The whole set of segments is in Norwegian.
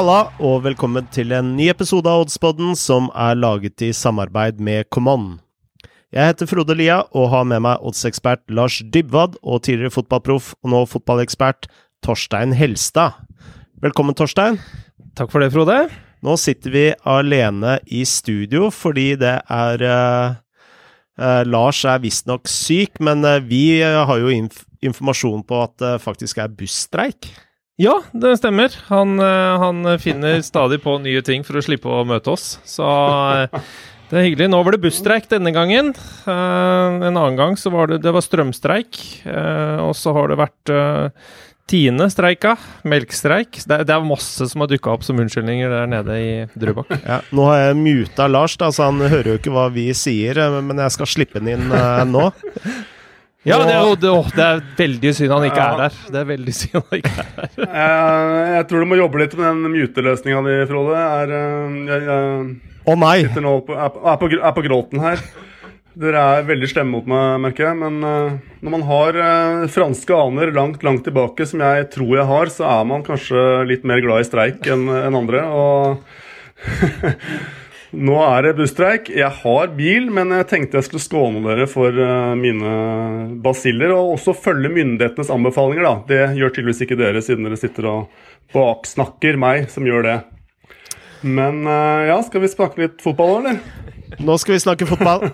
Halla, og velkommen til en ny episode av Oddspodden som er laget i samarbeid med Command. Jeg heter Frode Lia og har med meg oddsekspert Lars Dybwad og tidligere fotballproff og nå fotballekspert Torstein Helstad. Velkommen, Torstein. Takk for det, Frode. Nå sitter vi alene i studio fordi det er uh, uh, Lars er visstnok syk, men uh, vi har jo inf informasjon på at det faktisk er busstreik. Ja, det stemmer. Han, eh, han, finner stadig på nye ting for å slippe å møte oss. Så eh, det er hyggelig. Nå var det busstreik denne gangen. Eh, en annen gang så var det, det var strømstreik. Og så har det vært Tine streika. Melkstreik. Det, det er masse som har dukka opp som unnskyldninger der nede i Drøbak. Ja, nå har jeg muta Lars, da, så han hører jo ikke hva vi sier. Men jeg skal slippe han inn nå. Ja, det er, det, det er, veldig synd han ikke er der. Det er veldig synd han ikke er der. jeg, jeg tror du må jobbe litt med den muteløsninga di, Frode. Er, eh, jeg, jeg, Å nei! Nå på, er, på, er, på, er på gråten her. Dere er veldig slemme mot meg, merker jeg. Men uh, når man har uh, franske aner langt, langt tilbake, som jeg tror jeg har, så er man kanskje litt mer glad i streik enn en andre. Og Nå er det busstreik. Jeg har bil, men jeg tenkte jeg skulle skåne dere for uh, mine basiller. Og også følge myndighetenes anbefalinger. da. Det gjør tydeligvis ikke dere, siden dere sitter og baksnakker meg som gjør det. Men uh, ja, skal vi snakke litt fotball, eller? Nå skal vi snakke fotball.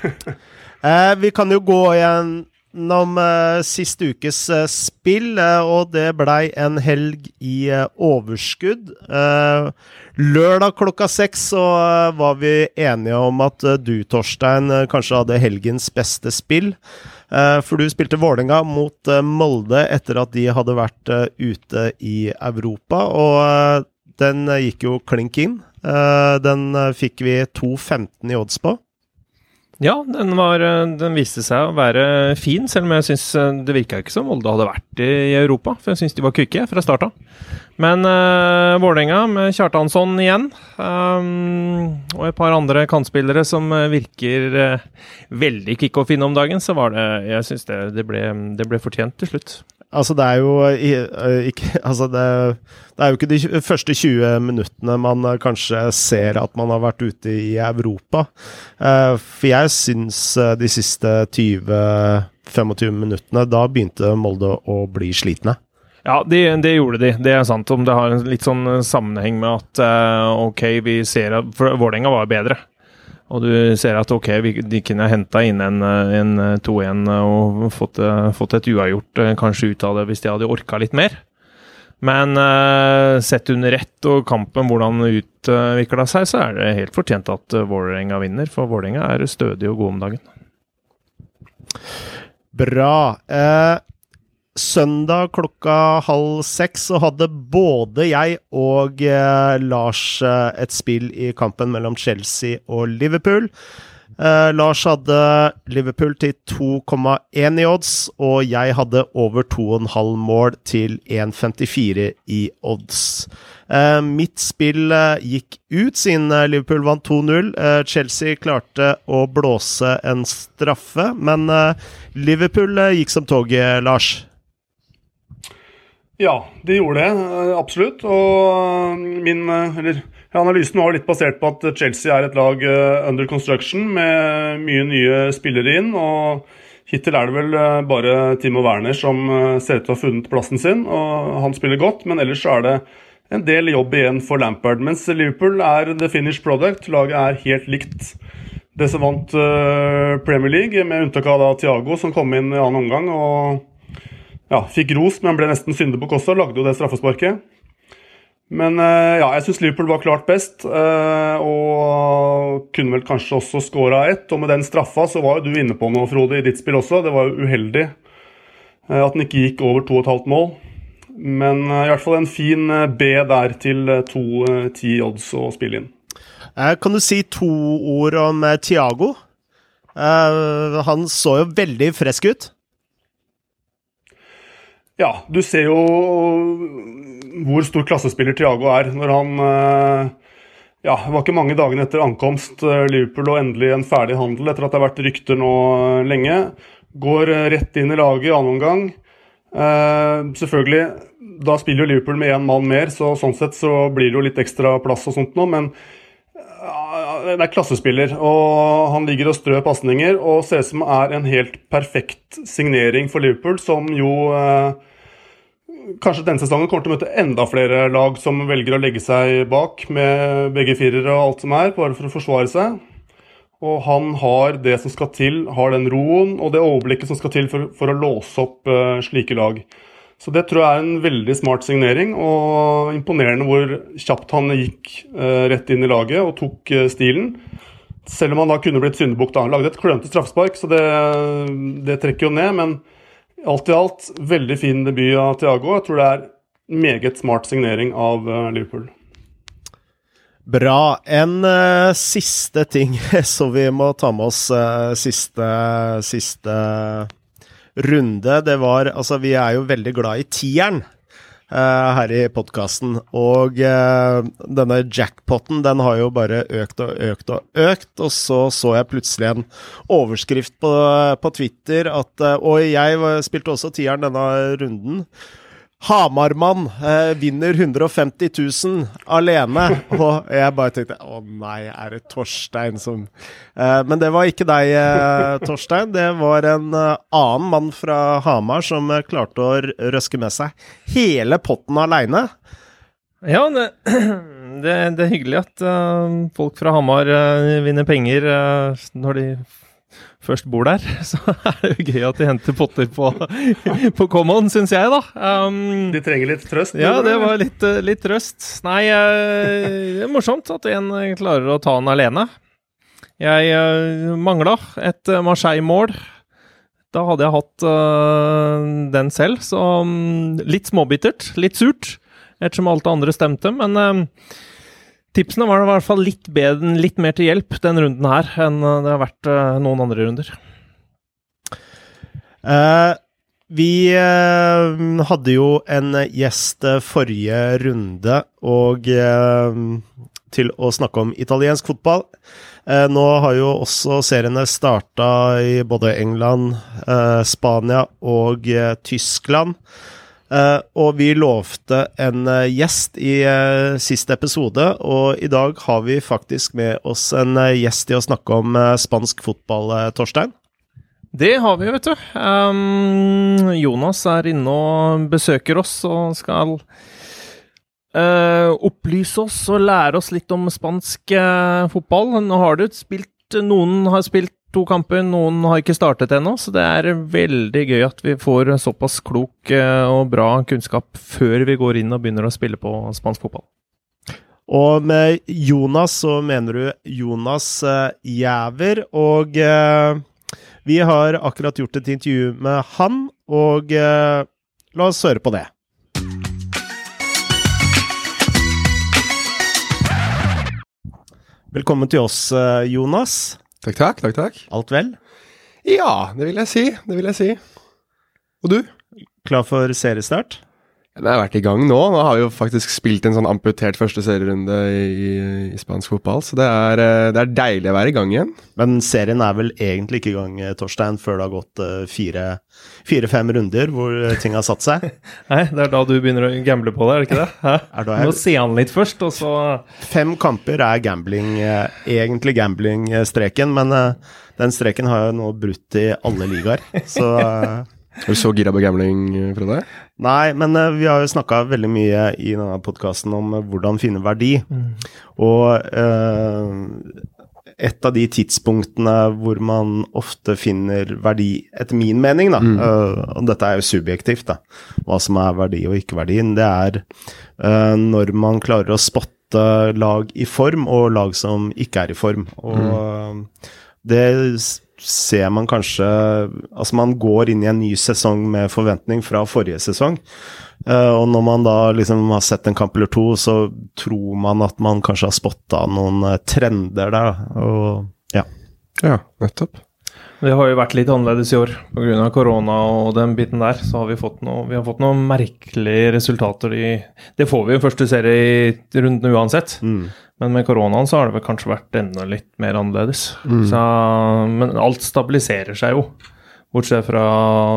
eh, vi kan jo gå gjennom om uh, sist ukes eh, spill, uh, og det blei en helg i overskudd. Lørdag klokka seks så var vi enige om at du, Torstein, kanskje hadde helgens beste spill. for du spilte Vålerenga mot Molde etter at de hadde vært ute i Europa, og den gikk jo klink inn. den fikk vi 2,15 i odds på. Ja, den, var, eh, den, viste seg å være fin, selv om jeg syns eh, det virka ikke som Molde hadde vært i Europa. For jeg syns de var kvikke fra start av. Men uh, Vålerenga med Kjartansson igjen, um, og et par andre kantspillere som virker uh, veldig kickoff-inne om dagen, så var det Jeg syns det, det, det ble fortjent til slutt. Altså, det er jo eh, ikke Altså, det, det, er jo ikke de første 20 minuttene man eh, kanskje ser at man har vært ute i Europa. Eh, for jeg syns de siste 20-25 minuttene, da begynte Molde å bli slitne. Ja, det, de gjorde de. Det er sant. Om det har en litt sånn sammenheng med at OK, vi ser at For Vålerenga var bedre. Og du ser at ok, de kunne henta inn en, en 2-1 og fått, fått, et uavgjort eh, kanskje ut av det hvis de hadde orka litt mer. Men uh, sett under ett og kampen hvordan utvikla seg, så er det helt fortjent at Vålerenga vinner. For Vålerenga er stødig og god om dagen. Bra. Eh, søndag klokka halv seks så hadde både jeg og eh, Lars eh, et spill i kampen mellom Chelsea og Liverpool. Eh, Lars hadde Liverpool til 2,1 i odds, og jeg hadde over 2,5 mål til 1,54 i odds. Eh, mitt spill eh, gikk ut siden eh, Liverpool vant 2-0. Chelsea klarte å blåse en straffe, men Liverpool gikk som toget, Lars. Ja, det gjorde det. Eh, absolutt. Og eh, min eh, eller, analysen var litt basert på at Chelsea er et lag under construction med mye nye spillere inn. og Hittil er det vel bare Timo Werner som ser ut til å ha funnet plassen sin. og Han spiller godt, men ellers er det en del jobb igjen for Lampard. Mens Liverpool er the finished product. Laget er helt likt det som vant Premier League, med unntak av da Thiago, som kom inn i annen omgang. og ja, fikk ros, men ble nesten syndebukk også. Lagde jo det straffesparket. Men eh, ja, jeg syns Liverpool var klart best, eh, og kunne vel kanskje også skåra ett. Og med den straffa så var jo du inne på noe, Frode, i ditt spill også. Det var jo uheldig eh, at den ikke gikk over 2,5 mål. Men i hvert fall en fin B der til to ti odds å spille inn. Kan du si to ord om Tiago? Han så jo veldig frisk ut. Ja, du ser jo hvor stor klassespiller Thiago er når han eh, ja, Det var ikke mange dagene etter ankomst eh, Liverpool og endelig en ferdig handel etter at det har vært rykter nå eh, lenge. Går rett inn i laget i annen omgang. Eh, selvfølgelig, da spiller jo Liverpool med én mann mer, så sånn sett så blir det jo litt ekstra plass og sånt nå, men det er klassespiller, og han ligger og strør pasninger og ser ut som er en helt perfekt signering for Liverpool, som jo eh, kanskje denne sesongen kommer til å møte enda flere lag som velger å legge seg bak med begge firere og alt som er, bare for å forsvare seg. Og han har det som skal til, har den roen og det overblikket som skal til for, for å låse opp uh, slike lag. Så det tror jeg er en veldig smart signering, og imponerende hvor kjapt han gikk uh, rett inn i laget og tok uh, stilen. Selv om han da kunne blitt syndebukk han lagde et klønete straffespark, så det, det, trekker jo ned. Men alt i alt, veldig fin debut av Thiago. Jeg tror det er meget smart signering av uh, Liverpool. Bra. En uh, siste ting så vi må ta med oss uh, siste, siste runde. Det var Altså, vi er jo veldig glad i tieren. Uh, her i podkasten. Og uh, denne jackpoten den har jo bare økt og økt og økt. Og så så jeg plutselig en overskrift på, på Twitter at uh, Og jeg spilte også tieren denne runden. Hamarmann eh, vinner 150 000 alene. Og jeg bare tenkte å nei, er det Torstein som eh, Men det var ikke deg, eh, Torstein. Det var en eh, annen mann fra Hamar som eh, klarte å røske med seg hele potten aleine. Ja, det, det, det, er hyggelig at uh, folk fra Hamar uh, vinner penger uh, når de først bor der, så er det jo gøy at de henter potter på, på Common, syns jeg, da. Um, de trenger litt trøst? Ja, det var litt, eh, litt trøst. Nei, uh, det er morsomt at en klarer å ta den alene. Jeg mangla et Marseille-mål. Da hadde jeg hatt uh, den selv, så um, litt småbittert. Litt surt, ettersom alt det andre stemte. Men uh, Tipsene var i hvert fall litt, bedre, litt mer til hjelp den runden her enn eh, det har vært uh, noen andre runder. Uh, vi uh, hadde jo en gjest forrige runde, og til å snakke om italiensk fotball. nå har jo også seriene starta i både England, Spania og Tyskland. Uh, og vi lovte en uh, gjest i uh, siste episode, og i dag har vi faktisk med oss en gjest til å snakke om spansk fotball, Torstein. Det har vi, vet du. Um, Jonas er inne og besøker oss og skal opplyse oss og lære oss litt om spansk fotball. Nå har du spilt Noen har spilt to kamper. Noen har ikke startet ennå, så det er veldig gøy at vi får såpass klok eh, og bra kunnskap før vi går inn og begynner å spille på spansk fotball. Og med Jonas så mener du Jonas uh, Jæver, og uh, vi har akkurat gjort et intervju med han, og la oss høre på det. Velkommen til oss, Jonas. Takk, takk. takk, takk. Alt vel? Ja, det vil jeg si. Det vil jeg si. Og du? Klar for seriestart? Den har vært i gang nå. Nå har vi jo faktisk spilt en sånn amputert første serierunde i, i spansk fotball, så det er, eh, det er, deilig å være i gang igjen. Men serien er vel egentlig ikke i gang, eh, Torstein, før det har gått eh, fire-fem runder hvor ting har satt seg? Nei, det er da du begynner å gamble på det, er det ikke det? Hæ? Du må se han litt først, og så Fem kamper er gambling, egentlig gambling-streken, men den streken har jo nå brutt i alle ligaer, så er du så gira på gambling, Frode? Nei, men uh, vi har jo snakka veldig mye i denne podkasten om uh, hvordan finne verdi. Mm. Og uh, et av de tidspunktene hvor man ofte finner verdi, etter min mening, da, mm. og dette er jo subjektivt, da, hva som er verdi og ikke verdien, det er når man klarer å spotte lag i form og lag som ikke er i form. Og mm. det ser man kanskje Altså, man går inn i en ny sesong med forventning fra forrige sesong. Uh, og når man da liksom har sett en kamp eller to, så tror man at man kanskje har spotta noen uh, trender der. Og ja. Ja, nettopp. Det har jo vært litt annerledes i år pga. korona og den biten der. Så har vi fått noe, vi har fått noen merkelige resultater i Det får vi jo første serie i runden uansett. Mm. Men med koronaen så har det vel kanskje vært enda litt mer annerledes. Mm. Så, men alt stabiliserer seg jo. Bortsett fra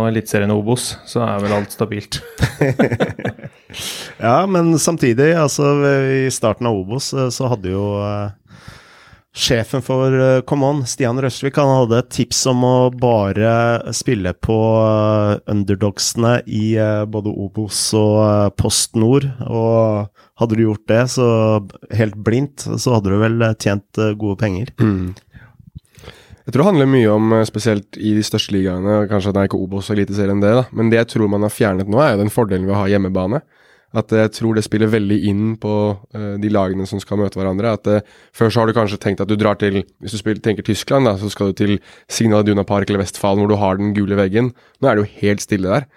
Eliteserien Obos, så er vel alt stabilt. Ja, men samtidig, altså i starten av Obos eh, så hadde jo eh, sjefen for uh, Come On, Stian Røsvik, han hadde et tips om å bare spille på uh, underdogsene i uh, både Obos og Post Nord. Og hadde du gjort det så helt blindt, så hadde du vel tjent gode penger. Mm. Jeg tror det handler mye om, spesielt i de største ligaene, kanskje at det er ikke Obos og Eliteserien det, da, men det jeg tror man har fjernet nå, er jo den fordelen ved å ha hjemmebane. At jeg tror det spiller veldig inn på uh, de lagene som skal møte hverandre. At uh, Før så har du kanskje tenkt at du drar til Hvis du spiller, tenker Tyskland, da, så skal du til Signal Duna Park eller Vestfalen, hvor du har den gule veggen. Nå er det jo helt stille der.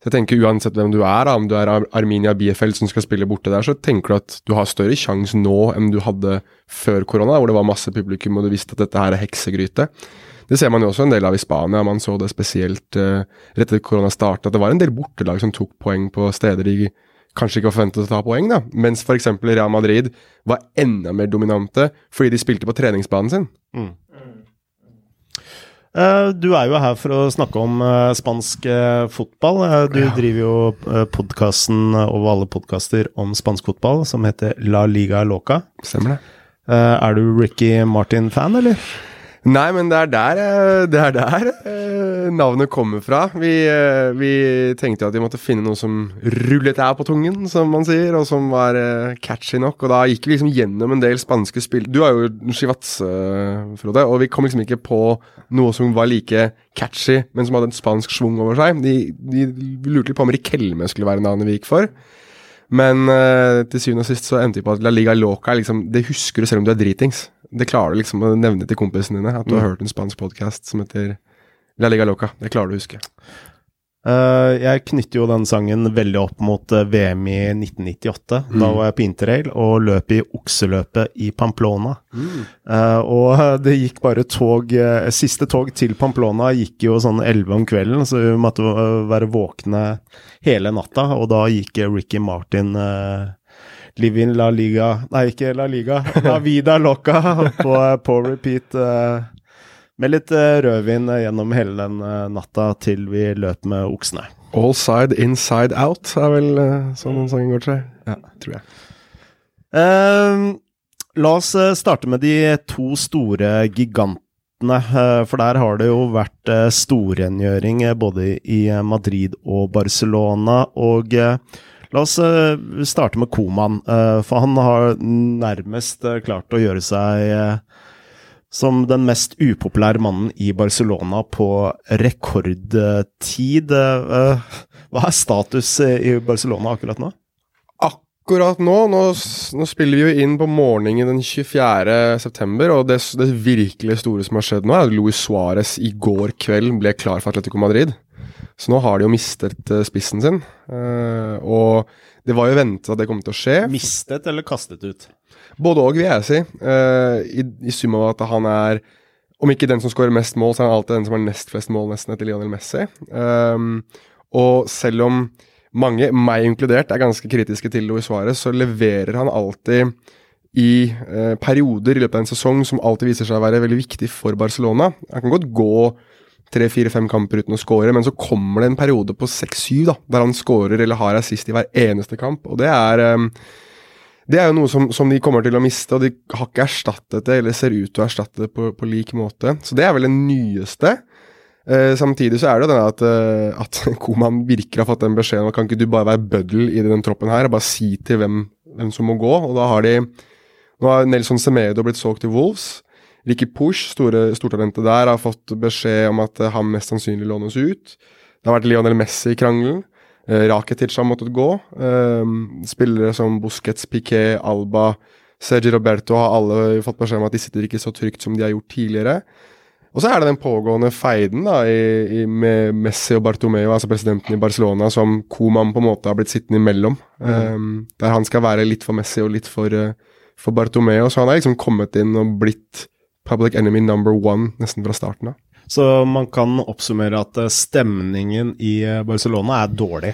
Så jeg tenker uansett hvem du er, da, om du er Ar Arminia Biefeld som skal spille borte der, så tenker du at du har større sjanse nå enn du hadde før korona, hvor det var masse publikum og du visste at dette her er heksegryte. Det ser man jo også en del av i Spania. Man så det spesielt uh, rett etter korona startet, at det var en del bortelag som tok poeng på steder de kanskje ikke var forventet å ta poeng, da. Mens f.eks. Real Madrid var enda mer dominante fordi de spilte på treningsbanen sin. Mm. Du er jo her for å snakke om eh, spansk eh, fotball. Eh, Du Ja. driver jo podkasten over alle podkaster om spansk fotball, som heter La Liga Loca. Stemmer det? Eh, Er du Ricky Martin-fan, eller? Nei, men det er der, eh, det er der eh, navnet kommer fra. Vi, eh, vi tenkte jo at vi måtte finne noe som rullet av på tungen, som man sier, og som var catchy nok. Og da gikk vi liksom gjennom en del spanske spill. Du er jo Chivats, eh, Frode, og vi kom liksom ikke på noe som var like catchy, men som hadde en spansk schwung over seg. De, de, lurte litt på om Rikelme skulle være navnet vi gikk for. Men til syvende og sist så endte vi på at La Liga Loca er liksom, det husker du selv om du er dritings. Det klarer du liksom å nevne til kompisene dine, at du har hørt en spansk podkast som heter La Liga Loca. Det klarer du å huske. Uh, jeg knytter jo den sangen veldig opp mot eh, VM i 1998. Da var jeg på interrail og løp i okseløpet i Pamplona. Eh, og det gikk bare tog uh, Siste tog til Pamplona gikk jo sånn 11 om kvelden, så vi måtte være våkne hele natta. Og da gikk Ricky Martin uh, Live in La Liga Nei, ikke La Liga. La Vida Loca på, på repeat. eh, med litt eh, rødvin eh, gjennom hele den natta til vi løp med oksene. All side inside out er vel uh, sånn den sangen går til. Ja, tror jeg. Eh, la oss starte med de to store gigantene, for der har det jo vært storrengjøring både i Madrid og Barcelona. Og la oss eh, starte med Koman, eh, for han har nærmest eh, klart å gjøre seg som den mest upopulære mannen i Barcelona på rekordtid. Hva er status i Barcelona akkurat nå? Akkurat nå, nå, nå spiller vi jo inn på morgenen den 24. september, og det, det virkelig store som har skjedd nå, er at Luis Suárez i går kveld ble klar for Atletico Madrid. Så nå har de jo mistet eh, spissen sin, eh, og det var jo ventet at det kom til å skje. Mistet eller kastet ut? Både og, vil jeg si. eh, i, I sum av at han er Om ikke den som skårer mest mål, så er han alltid den som har nest flest mål, nesten, etter Lionel Messi. Og selv om mange, meg inkludert, er ganske kritiske til Luis Suárez, så leverer han alltid i eh, perioder i løpet av en sesong som alltid viser seg å være veldig viktig for Barcelona. Han kan godt gå tre, fire, fem kamper uten å score, men så kommer det en periode på seks-syv der han scorer eller har assist i hver eneste kamp, og det er um, det er jo noe som, som de kommer til å miste, og de har ikke erstattet det, eller ser ut til å erstatte det på, på lik måte. Så det er vel det nyeste. Eh, samtidig så er det jo denne at, eh, at Koman virker å ha fått den beskjeden om kan ikke du bare være bøddel i den troppen her, og bare si til hvem, hvem som må gå. Og da har de Nå har Nelson Semedo blitt solgt til Wolves. Ricky Push, store, stortalentet der, har fått beskjed om at eh, han mest sannsynlig lånes ut. Det har vært Lionel Messi i krangelen. Eh, Rakitic har måttet gå. Eh, spillere som Busquets, Piquet, Alba, Sergi Roberto har alle fått beskjed om at de sitter ikke så trygt som de har gjort tidligere. Og så er det den pågående feiden da, i, i, med Messi og Bartomeu, altså presidenten i Barcelona, som Koman på en måte har blitt sittende imellom. Eh, der han skal være litt for Messi og litt for, uh, for Bartomeu. Så han har liksom kommet inn og blitt public enemy number one nesten fra starten av. Så man kan oppsummere at eh, stemningen i eh, Barcelona er dårlig.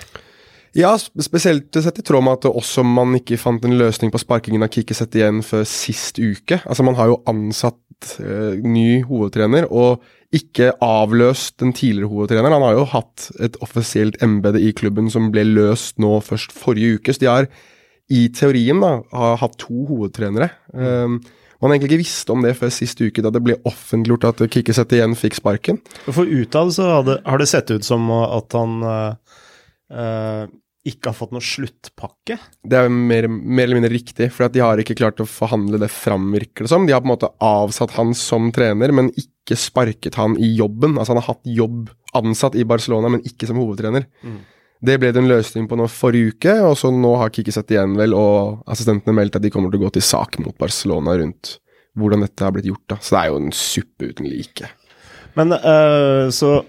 Ja, sp- spesielt sett i tråd med at også man ikke fant en løsning på sparkingen av Kikki Sett igjen før sist uke. Altså Man har jo ansatt eh, ny hovedtrener og ikke avløst den tidligere hovedtreneren. Han har jo hatt et offisielt embete i klubben som ble løst nå først forrige uke. Så de har i teorien da, har hatt to hovedtrenere. Um, man egentlig ikke visste om det før sist uke, da det ble offentliggjort at Kikkiset igjen fikk sparken. For utad så har det, har det sett ut som at han uh, ikke har fått noe sluttpakke? Det er mer, mer eller mindre riktig, for de har ikke klart å forhandle det fram, virker det som. De har på en måte avsatt han som trener, men ikke sparket han i jobben. Altså han har hatt jobb ansatt i Barcelona, men ikke som hovedtrener. Mm. Det ble det en løsning på nå forrige uke, og så nå har Kikki igjen vel og assistentene meldt at de kommer til å gå til sak mot Barcelona rundt hvordan dette har blitt gjort. da. Så det er jo en suppe uten like. Men uh, så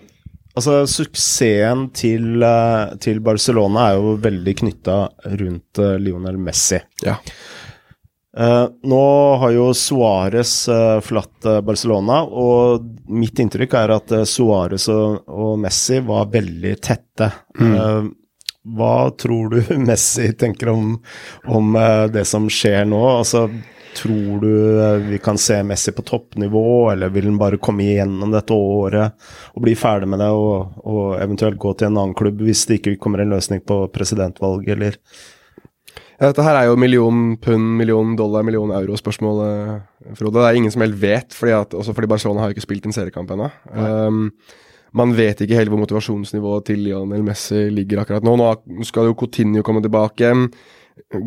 Altså, suksessen til, uh, til, Barcelona er jo veldig knytta rundt uh, Lionel Messi. Ja. Uh, nå har jo Suárez forlatt Barcelona, og mitt inntrykk er at Suárez og, og, Messi var veldig tette. Mm. hva tror du Messi tenker om, om det som skjer nå? Altså, Tror du vi kan se Messi på toppnivå, eller vil han bare komme igjennom dette året og bli ferdig med det, og, og, eventuelt gå til en annen klubb hvis det ikke kommer en løsning på presidentvalget, eller Dette her er jo million pund, million dollar, million euro-spørsmål, Frode. Det er ingen som helt vet, fordi at, også fordi Barcelona har jo ikke spilt en seriekamp ennå. Um, man vet ikke helt hvor motivasjonsnivået til Lionel Messi ligger akkurat nå. Nå skal jo Coutinho komme tilbake.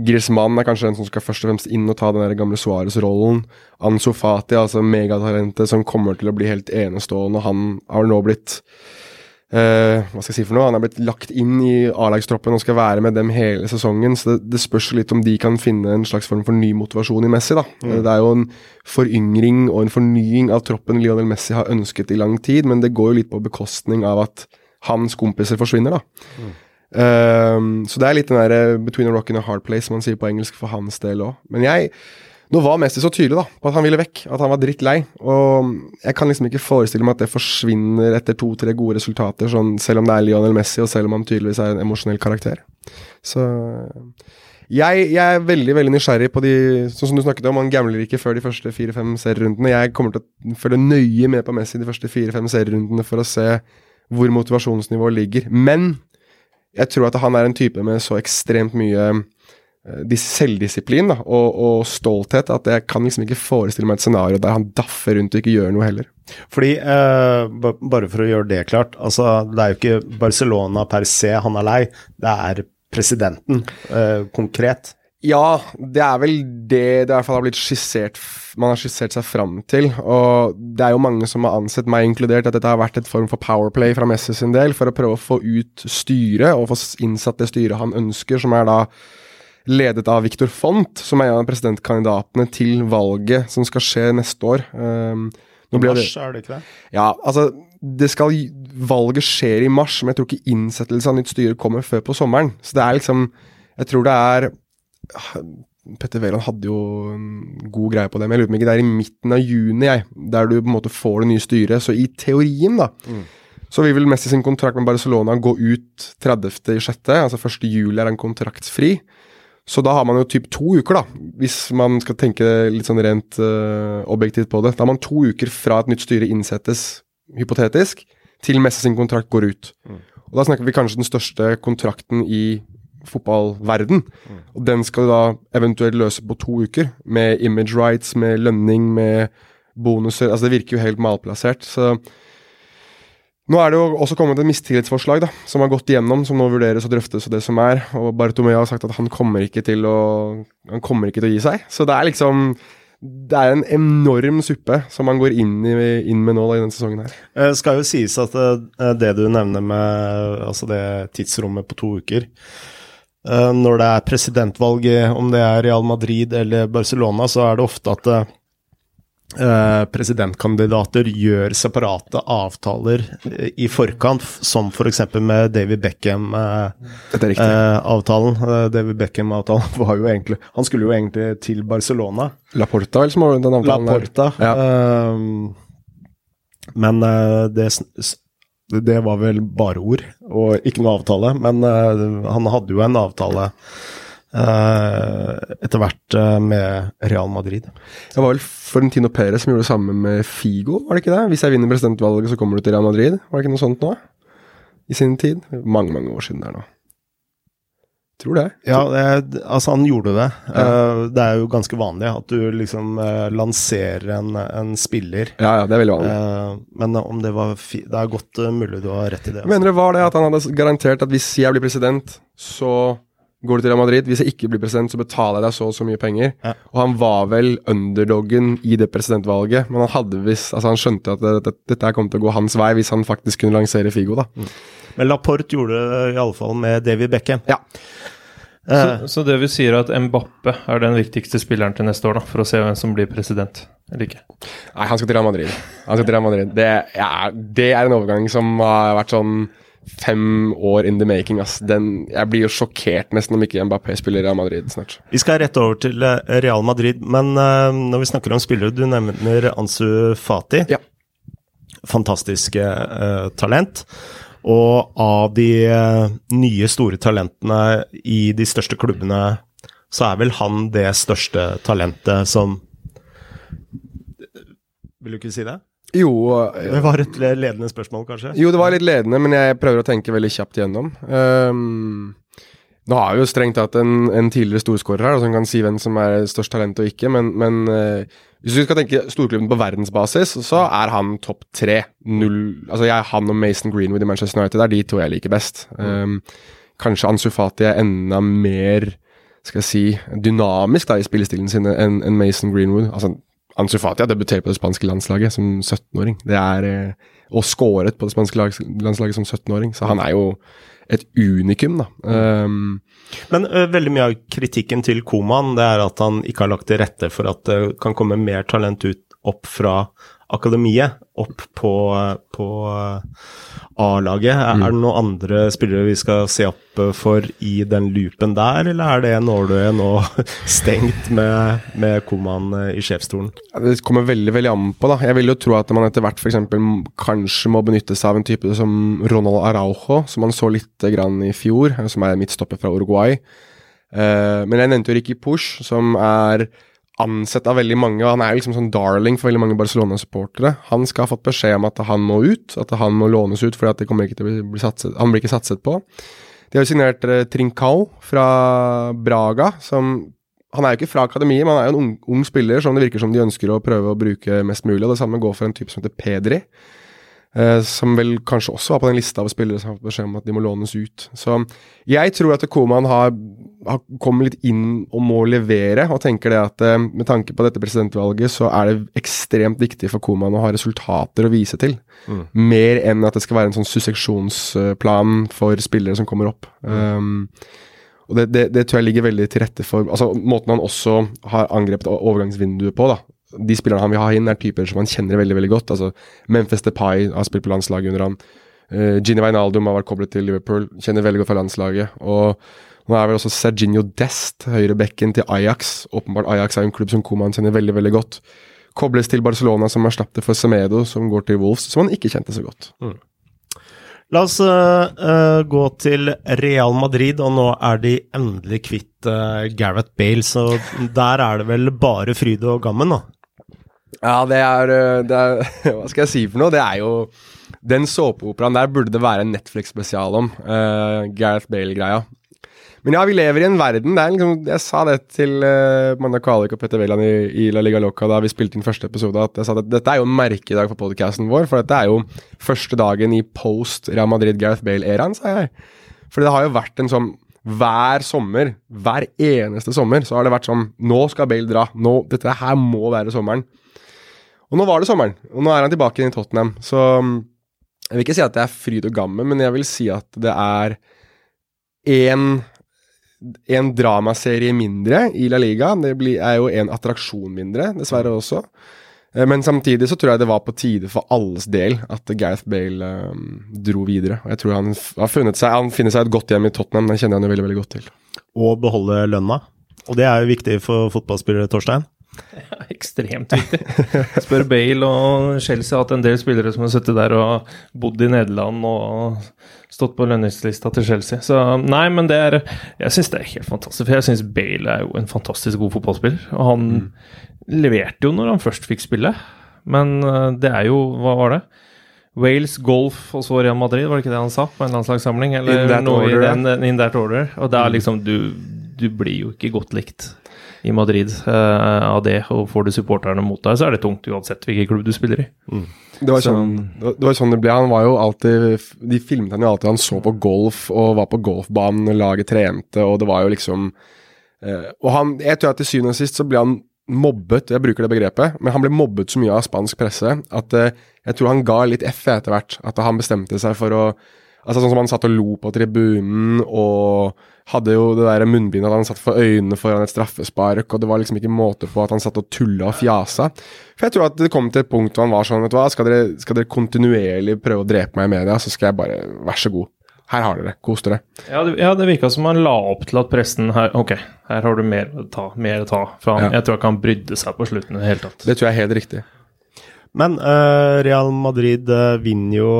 Griezmann er kanskje den som skal først og fremst inn og ta den der gamle Suárez-rollen. Ansofati, altså megatalentet som kommer til å bli helt enestående. Han har nå blitt uh, Hva skal jeg si for noe? Han er blitt lagt inn i A-lagstroppen og skal være med dem hele sesongen. Så det, det, spørs litt om de kan finne en slags form for ny motivasjon i Messi. da. Mm. Det er jo en foryngring og en fornying av troppen Lionel Messi har ønsket i lang tid, men det går jo litt på bekostning av at hans kompiser forsvinner, da. Mm. Uh, så det er litt den der eh, between a rock and a hard place, som man sier på engelsk, for hans del òg. Men jeg Nå var Messi så tydelig da, på at han ville vekk, at han var drittlei. Og jeg kan liksom ikke forestille meg at det forsvinner etter to-tre gode resultater, sånn, selv om det er Lionel Messi, og selv om han tydeligvis er en emosjonell karakter. Så jeg, jeg, er veldig veldig nysgjerrig på de Sånn som du snakket om, han gambler ikke før de første fire-fem serierundene. Jeg kommer til å følge nøye med på Messi de første fire-fem serierundene for å se hvor motivasjonsnivået ligger. Men jeg tror at han er en type med så ekstremt mye selvdisiplin da, og, og, stolthet at jeg kan liksom ikke forestille meg et scenario der han daffer rundt og ikke gjør noe heller. Fordi, uh, bare for å gjøre det klart, altså det er jo ikke Barcelona per se han er lei, det er presidenten eh, konkret. Ja, det er vel det det i hvert fall har blitt skissert man har skissert seg fram til. Og det er jo mange som har ansett, meg inkludert, at dette har vært et form for powerplay fra Messi sin del, for å prøve å få ut styret, og få innsatt det styret han ønsker, som er da ledet av Victor Font, som er en av presidentkandidatene til valget som skal skje neste år. Um, mars, er det ikke det? Ja, altså det skal, Valget skjer i mars, men jeg tror ikke innsettelse av nytt styre kommer før på sommeren. Så det er liksom Jeg tror det er Petter Wæland hadde jo en god greie på det, men jeg lurer på om ikke det er i midten av juni, jeg, der du på en måte får det nye styret. Så i teorien, da, mm. så vil vel Messi sin kontrakt med Barcelona gå ut 30.6., altså 1. juli er han kontraktsfri. Så da har man jo typ to uker, da, hvis man skal tenke litt sånn rent uh, objektivt på det. Da har man to uker fra et nytt styre innsettes, hypotetisk, til Messe sin kontrakt går ut. Mm. Og Da snakker vi kanskje den største kontrakten i fotballverden. Mm. Og den skal du da eventuelt løse på to uker, med image rights, med lønning, med bonuser. Altså Det virker jo helt malplassert. Så nå er det jo også kommet et mistillitsforslag da, som har gått igjennom, som nå vurderes og drøftes og det som er. Og Bartomeu har sagt at han kommer ikke til å Han kommer ikke til å gi seg. Så det er liksom det er en enorm suppe som man går inn, i, inn med nå da, i denne sesongen her. Det eh, skal jo sies at eh, det du nevner med altså det tidsrommet på to uker Eh, når det er presidentvalg, om det er Real Madrid eller Barcelona, så er det ofte at presidentkandidater gjør separate avtaler i forkant, som f.eks. For med David Beckham-avtalen. Uh, David Beckham-avtalen var jo egentlig Han skulle jo egentlig til Barcelona. La Porta, eller som var den avtalen Laporta. Ja. men det det var vel bare ord, og ikke noe avtale. Men han hadde jo en avtale eh, etter hvert eh, med Real Madrid. Det var vel Florentino Perez som gjorde det samme med Figo, var det ikke det? Hvis jeg vinner presidentvalget, så kommer du til Real Madrid. Var det ikke noe sånt nå? I sin tid? Mange, mange år siden der nå. Tror det. Ja, det, altså han gjorde det. Eh, det er jo ganske vanlig at du liksom eh, lanserer en, en spiller. Ja, ja, det er veldig vanlig. Eh, men om det var Det er godt eh, mulig du har rett i det. Altså. mener du var det at han hadde garantert at hvis jeg blir president, så går du til Real Madrid. Hvis jeg ikke blir president, så betaler jeg deg så og så mye penger. Ja. Og han var vel underdoggen i det presidentvalget, men han hadde visst Altså han skjønte at det, det, dette her kom til å gå hans vei hvis han faktisk kunne lansere Figo, da. Men Laporte gjorde det i alle fall med David Beckham. Ja. Eh, Så, så det vil si at Mbappe er den viktigste spilleren til neste år, da, for å se hvem som blir president, eller ikke? Nei, han skal til Real Madrid. Han skal til Real Madrid. Det, ja, det er en overgang som har vært sånn fem år in the making. Ass. Den, jeg blir jo sjokkert nesten om ikke Mbappé spiller Real Madrid snart. Vi skal rett over til eh, Real Madrid, men uh, når vi snakker om spillere Du nevner Ansu Fati. Ja. Fantastisk uh, talent. Og av de uh, nye store talentene i de største klubbene, så er vel han det største talentet som Vil du ikke si det? Jo, Det var et ledende spørsmål, kanskje? jo, det var litt ledende, men jeg prøver å tenke veldig kjapt igjennom. Um, nå har vi jo strengt tatt en, en tidligere storskårer her, som kan si hvem som er størst talent og ikke, men, men uh, hvis du skal tenke storklubben på verdensbasis, så er han topp tre. Null Altså, jeg, han og Mason Greenwood i Manchester United er de to jeg liker best. Um, kanskje Ansu Fati er enda mer skal jeg si, dynamisk da, i spillestilen sin enn enn Mason Greenwood. Altså, Ansu Fati har debutert på det spanske landslaget som 17-åring. Det er eh, Og skåret på det spanske landslaget som 17-åring, så han er jo et unikum, da. Um, Men ø, veldig mye av kritikken til Koman det er at han ikke har lagt til rette for at det kan komme mer talent ut opp fra akademiet, opp på, på A-laget. Er, er det noen andre spillere vi skal se opp for i den loopen der, eller er det nåløyet nå stengt med, med Koman i sjefsstolen? Det kommer veldig veldig an på. da. Jeg vil jo tro at man etter hvert for eksempel kanskje må benytte seg av en type som Ronald Araujo, som man så litt grann i fjor, eh, som er midtstopper fra Uruguay. Eh, men jeg nevnte jo Ricky Push, som er ansett av veldig mange, og han er liksom sånn darling for veldig mange Barcelona-supportere. Han skal ha fått beskjed om at han må ut, at han må lånes ut fordi at det ikke til å bli, satset, han blir ikke satset på. De har signert eh, Trincao fra Braga, som han er jo ikke fra akademiet, men han er jo en ung, ung spiller som det virker som de ønsker å prøve å bruke mest mulig. Og det samme går for en type som heter Pedri, eh, som vel kanskje også var på den lista av spillere som har fått beskjed om at de må lånes ut. Så jeg tror at Koman har, har kommet litt inn og må levere, og tenker det at eh, med tanke på dette presidentvalget, så er det ekstremt viktig for Koman å ha resultater å vise til. Mer enn at det skal være en sånn susseksjonsplan for spillere som kommer opp. Um, og det, det, det tror jeg ligger veldig til rette for altså Måten han også har angrepet overgangsvinduet på, da. De spillerne han vil ha inn, er typer som han kjenner veldig veldig godt. altså Memphis Depay har spilt på landslaget under han. Uh, Gini Wijnaldum har vært koblet til Liverpool, kjenner veldig godt fra landslaget. Og nå er vel også Serginio Dest, høyrebekken til Ajax. Åpenbart Ajax er en klubb som Koman kjenner veldig veldig godt. Kobles til Barcelona som erstatter for Semedo, som går til Wolves, som han ikke kjente så godt. La oss ø, gå til Real Madrid, og nå er de endelig kvitt uh, Gareth Bale, så der er det vel bare fryd og gammen, da. Ja, det er, det er Hva skal jeg si for noe? Det er jo Den såpeoperaen der burde det være en Netflix-spesial om. Uh, Gareth Bale-greia. Men ja, vi lever i en verden det er liksom, Jeg sa det til uh, Magna Kvalik og Petter Veland i, i La Liga Loca da vi spilte inn første episode, at jeg sa at dette er jo en merkedag for podcasten vår. For dette er jo første dagen i post Real Madrid-Gareth Bale-æraen, sa jeg. For det har jo vært en sånn hver sommer, hver eneste sommer, så har det vært sånn Nå skal Bale dra. Nå, dette her må være sommeren. Og nå var det sommeren, og nå er han tilbake inn i Tottenham. Så mm, jeg vil ikke si at det er fryd og gammen, men jeg vil si at det er én en dramaserie mindre i La Liga. Det blir, er jo en attraksjon mindre, dessverre også. Eh, Men samtidig så tror jeg det var på tide for alles del at Gareth Bale um, dro videre. Og jeg tror han har funnet seg Han finner seg et godt hjem i Tottenham, det kjenner han jo veldig veldig godt til. Og beholde lønna. Og det er jo viktig for fotballspillere, Torstein. Ja, Ekstremt viktig. Spør Bale og Chelsea har hatt en del spillere som har sittet der og bodd i Nederland og stått på lønningslista til Chelsea. Så nei, men det er Jeg syns det er helt fantastisk. For jeg syns Bale er jo en fantastisk god fotballspiller. Og han mm. leverte jo når han først fikk spille, men eh, det er jo Hva var det? Wales, golf og så Real Madrid, var det ikke det han sa på en landslagssamling? Eller in that noe order, i den, in that order. Og det er mm. liksom du, du blir jo ikke godt likt i Madrid uh, av det, og får du supporterne mot deg, så er det tungt uansett hvilken klubb du spiller i. Mm. Det, var sånn, det var sånn det ble. Han var jo alltid De filmet han jo alltid han så på golf og var på golfbanen, laget trente, og det var jo liksom eh, Og han Jeg tror at til syvende og sist så ble han mobbet, jeg bruker det begrepet, men han ble mobbet så mye av spansk presse at eh, jeg tror han ga litt F etter hvert. At han bestemte seg for å Altså Sånn som han satt og lo på tribunen og hadde jo det der munnbindet at han satt for øynene foran et straffespark, og det var liksom ikke måte på at han satt og tulla og fjasa. For jeg tror at det kom til et punkt hvor han var sånn, vet du hva, skal dere, skal dere kontinuerlig prøve å drepe meg i media, så skal jeg bare, vær så god. Her har dere, kos dere. Ja, det, ja, det virka som han la opp til at pressen her Ok, her har du mer å ta. Mer å ta. For han, ja. jeg tror ikke han brydde seg på slutten i det hele tatt. Det tror jeg er helt riktig. Men uh, Real Madrid uh, vinner jo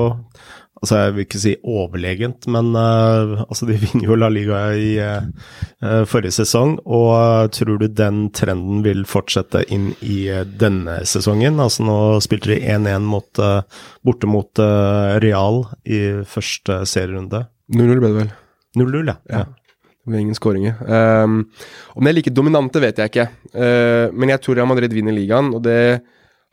Altså, jeg vil ikke si overlegent, men uh, altså, de vinner jo La Liga i uh, forrige sesong. Og tror du den trenden vil fortsette inn i denne sesongen? Altså, nå spilte de 1-1 mot, borte mot Real i første serierunde. 0-0 ble det vel. 0-0, ja. ja. Det ble ingen skåringer. Um, om de er like dominante, vet jeg ikke. Uh, men jeg tror Real Madrid vinner ligaen, og det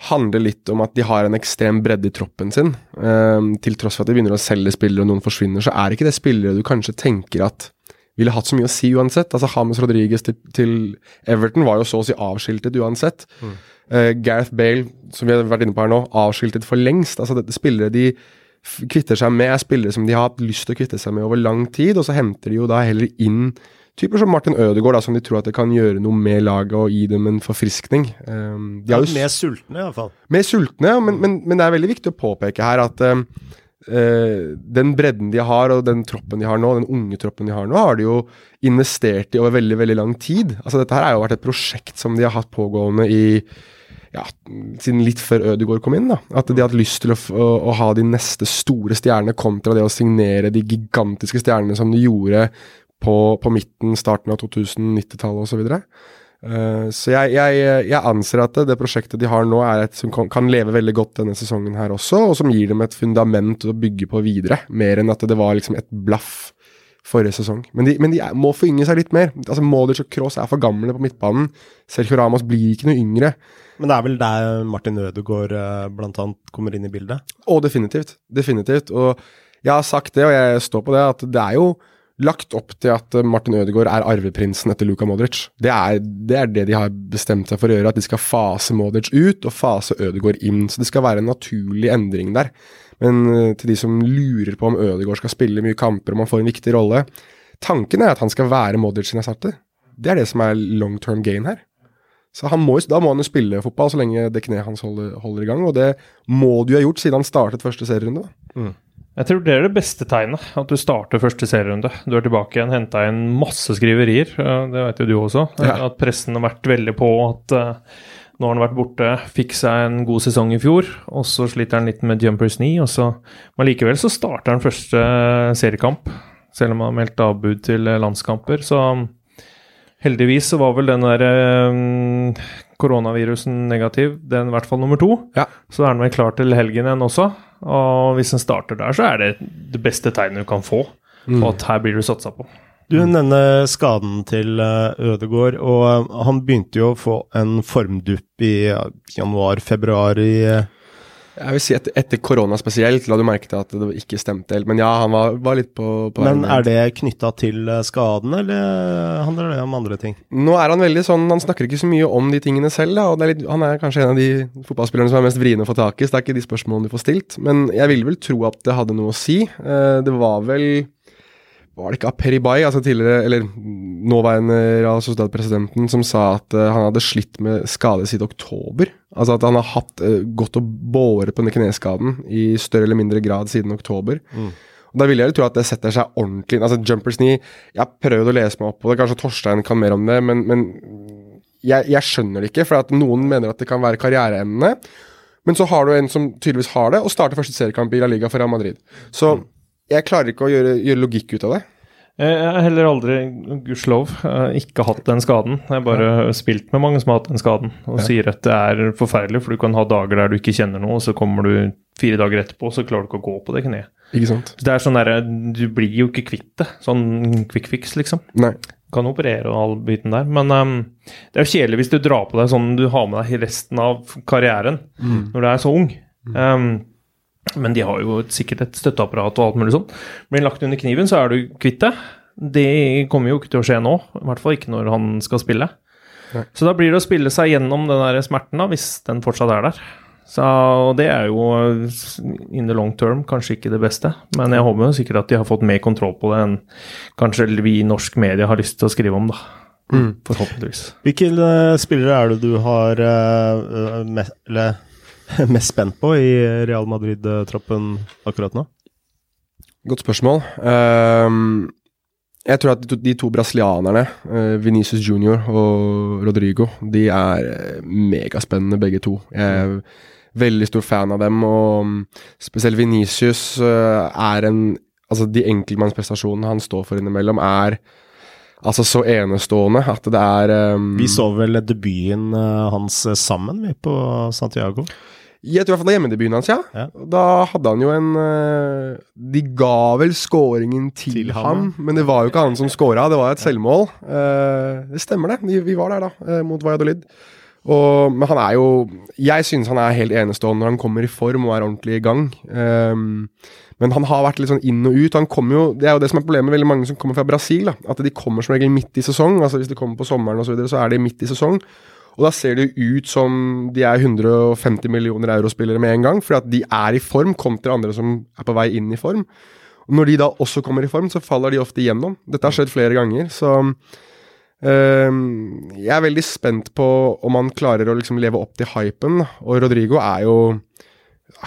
handler litt om at de har en ekstrem bredde i troppen sin. Um, til tross for at de begynner å selge spillere og noen forsvinner, så er ikke det spillere du kanskje tenker at ville hatt så mye å si uansett. Altså James Rodriguez til, til Everton var jo så å si avskiltet uansett. Mm. Uh, Gareth Bale, som vi har vært inne på her nå, avskiltet for lengst. Altså dette Spillere de kvitter seg med, er spillere som de har hatt lyst til å kvitte seg med over lang tid, og så henter de jo da heller inn typer som Martin Ødegaard, da, som de tror at det kan gjøre noe med laget og gi dem en forfriskning. Um, jo mer sultne, iallfall. Mer sultne, men, men, men, det er veldig viktig å påpeke her at um, uh, den bredden de har, og den troppen de har nå, den unge troppen de har nå, har de jo investert i over veldig veldig lang tid. Altså Dette her har jo vært et prosjekt som de har hatt pågående i ja, siden litt før Ødegaard kom inn. da, At de har hatt lyst til å, å, å, ha de neste store stjernene kontra det å signere de gigantiske stjernene som de gjorde på, på midten, starten av 2090-tallet osv. Så, uh, så jeg, jeg, jeg, anser at det, prosjektet de har nå, er et som kan, kan, leve veldig godt denne sesongen her også, og som gir dem et fundament å bygge på videre, mer enn at det var liksom et blaff forrige sesong. Men de, men de er, må forynge seg litt mer. Altså Modic og Cross er for gamle på midtbanen. Sergio Ramos blir ikke noe yngre. Men det er vel der Martin Ødegaard bl.a. blant annet kommer inn i bildet? Å, definitivt. Definitivt. Og jeg har sagt det, og jeg står på det, at det er jo lagt opp til at Martin Ødegaard er arveprinsen etter Luka Modric. Det er, det er, det de har bestemt seg for å gjøre, at de skal fase Modric ut og fase Ødegaard inn. Så det skal være en naturlig endring der. Men uh, til de som lurer på om Ødegaard skal spille mye kamper, om han får en viktig rolle Tanken er at han skal være Modric sin erstatter. Det er det som er long term gain her. Så må, Da må han jo spille fotball så lenge det kneet hans holder, holder, i gang, og det må du ha gjort siden han startet første serierunde. Mm. Jeg tror det er det beste tegnet, at du starter første serierunde. Du er tilbake igjen, henta inn masse skriverier, det vet jo du også. Ja. At pressen har vært veldig på at uh, nå har han vært borte, fikk seg en god sesong i fjor, og så sliter han litt med jumpers knee, og så Men likevel så starter han første seriekamp, selv om han har meldt avbud til landskamper, så heldigvis så var vel den der um, koronavirusen negativ, den i hvert fall nummer to. Ja. Så er han vel klar til helgen igjen også. Og hvis en starter der, så er det det beste tegnet du kan få på mm. at her blir du satsa på. Du nevner skaden til eh, Ødegård, og eh, han begynte jo å få en formdupp i januar-februar i eh, jeg vil si et, etter korona spesielt la du merke til at det ikke stemte helt. Men ja, han var, var litt på, på Men er det knytta til eh, skaden, eller handler det om andre ting? Nå er han veldig sånn Han snakker ikke så mye om de tingene selv, da. Og er litt, han er kanskje en av de fotballspillerne som er mest vriene å få tak i, så det er ikke de spørsmålene du får stilt. Men jeg ville vel tro at det hadde noe å si. Eh, det var vel var det ikke Aperibay, altså tidligere, eller nåværende Real Sociedad-presidenten, som sa at uh, han hadde slitt med skade siden oktober? Altså at han har hatt uh, gått og båret på denne kneskaden i større eller mindre grad siden oktober. Mm. Og Da vil jeg jo tro at det setter seg ordentlig inn. Altså Jumpers knee Jeg har prøvd å lese meg opp på det, kanskje Torstein kan mer om det, men, men jeg, jeg skjønner det ikke, for at noen mener at det kan være karriereemne. Men så har du en som tydeligvis har det, og starter første seriekamp i La Liga for Real Madrid. Så jeg klarer ikke å gjøre, gjøre logikk ut av det. Jeg har heller aldri, gudskjelov, eh, ikke hatt den skaden. Jeg har bare spilt med mange som har hatt den skaden, og Ja. sier at det er forferdelig, for du kan ha dager der du ikke kjenner noe, og så kommer du fire dager etterpå, så klarer du ikke å gå på det kneet. Ikke sant? Det er sånn derre Du blir jo ikke kvitt det. Sånn quick fix, liksom. Nei. Du Kan operere og all biten der, men um, det er jo kjedelig hvis du drar på deg sånn du har med deg resten av karrieren når du er så ung. Ehm, men de har jo sikkert et støtteapparat og alt mulig sånt. Blir lagt under kniven, så er du kvitt det. Det kommer jo ikke til å skje nå, i hvert fall ikke når han skal spille. Nei. Så da blir det å spille seg gjennom den der smerten, da, hvis den fortsatt er der. Så og det er jo in the long term kanskje ikke det beste, men jeg håper jo sikkert at de har fått mer kontroll på det enn kanskje vi i norsk media har lyst til å skrive om, da. Mm. Forhåpentligvis. Hvilke eh, spillere er det du har uh, med, eller, mest spent på i Real Madrid-troppen akkurat nå? Godt spørsmål. Um, jeg tror at de to, brasilianerne, uh, Venicius Junior og Rodrigo, de er eh, megaspennende begge to. Jeg er veldig stor fan av dem, og mm, spesielt Venicius eh, er en Altså, de enkeltmannsprestasjonene han står for innimellom, er altså så enestående at det er um, Vi så vel debuten eh, hans sammen, vi, på Santiago. Jeg tror i hvert fall det er hjemmedebuten hans, ja. Ja. Da hadde han jo en eh, De ga vel scoringen til, Til ham, ham, men det var jo ikke han som scora, det var et selvmål. Eh, det stemmer, det. Vi, var der, da, eh, mot Valladolid. Og, men han er jo Jeg synes han er helt enestående når han kommer i form og er ordentlig i gang. Ehm, men han har vært litt sånn inn og ut. Han kommer jo, Det er jo det som er problemet med veldig mange som kommer fra Brasil. da, At de kommer som regel midt i sesong. altså Hvis de kommer på sommeren og så, videre, så er de midt i sesong. Og da ser det ut som de er 150 millioner eurospillere med en gang, fordi at de er i form kontra andre som er på vei inn i form. Og når de da også kommer i form, så faller de ofte igjennom. Dette har skjedd flere ganger, så øhm, Jeg er veldig spent på om han klarer å liksom leve opp til hypen. Og Rodrigo er jo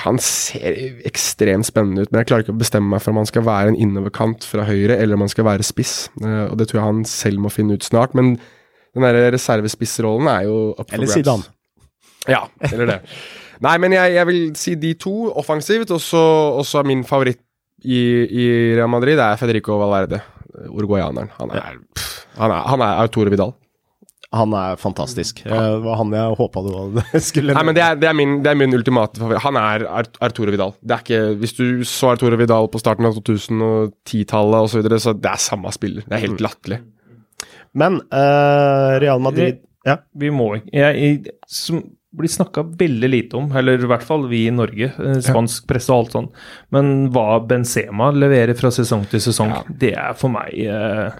Han ser ekstremt spennende ut, men jeg klarer ikke å bestemme meg for om han skal være en innoverkant fra høyre, eller om han skal være spiss. Eh, og det tror jeg han selv må finne ut snart. Men den der reservespissrollen er jo up for Eller grabs. Zidane. Ja, eller det. Nei, men jeg, jeg vil si de to offensivt, og så min favoritt i, i Real Madrid er Federico Valverde, uruguayaneren. Han er, pff, han er, han er Autore Vidal. Han er fantastisk. Eh, Det var han jeg håpa du skulle Nei, men det er, det er, min, det er min ultimate favoritt. Han er Arturo Vidal. Det er ikke, hvis du så Arturo Vidal på starten av 2010-tallet osv., så, videre, så det er samme spiller. Det er helt latterlig. Men uh, Real Madrid Ja. Vi må ikke jeg, jeg, Som blir snakka veldig lite om, eller i hvert fall vi i Norge, Spansk spansk presse og alt sånn, men hva Benzema leverer fra sesong til sesong, det er for meg eh,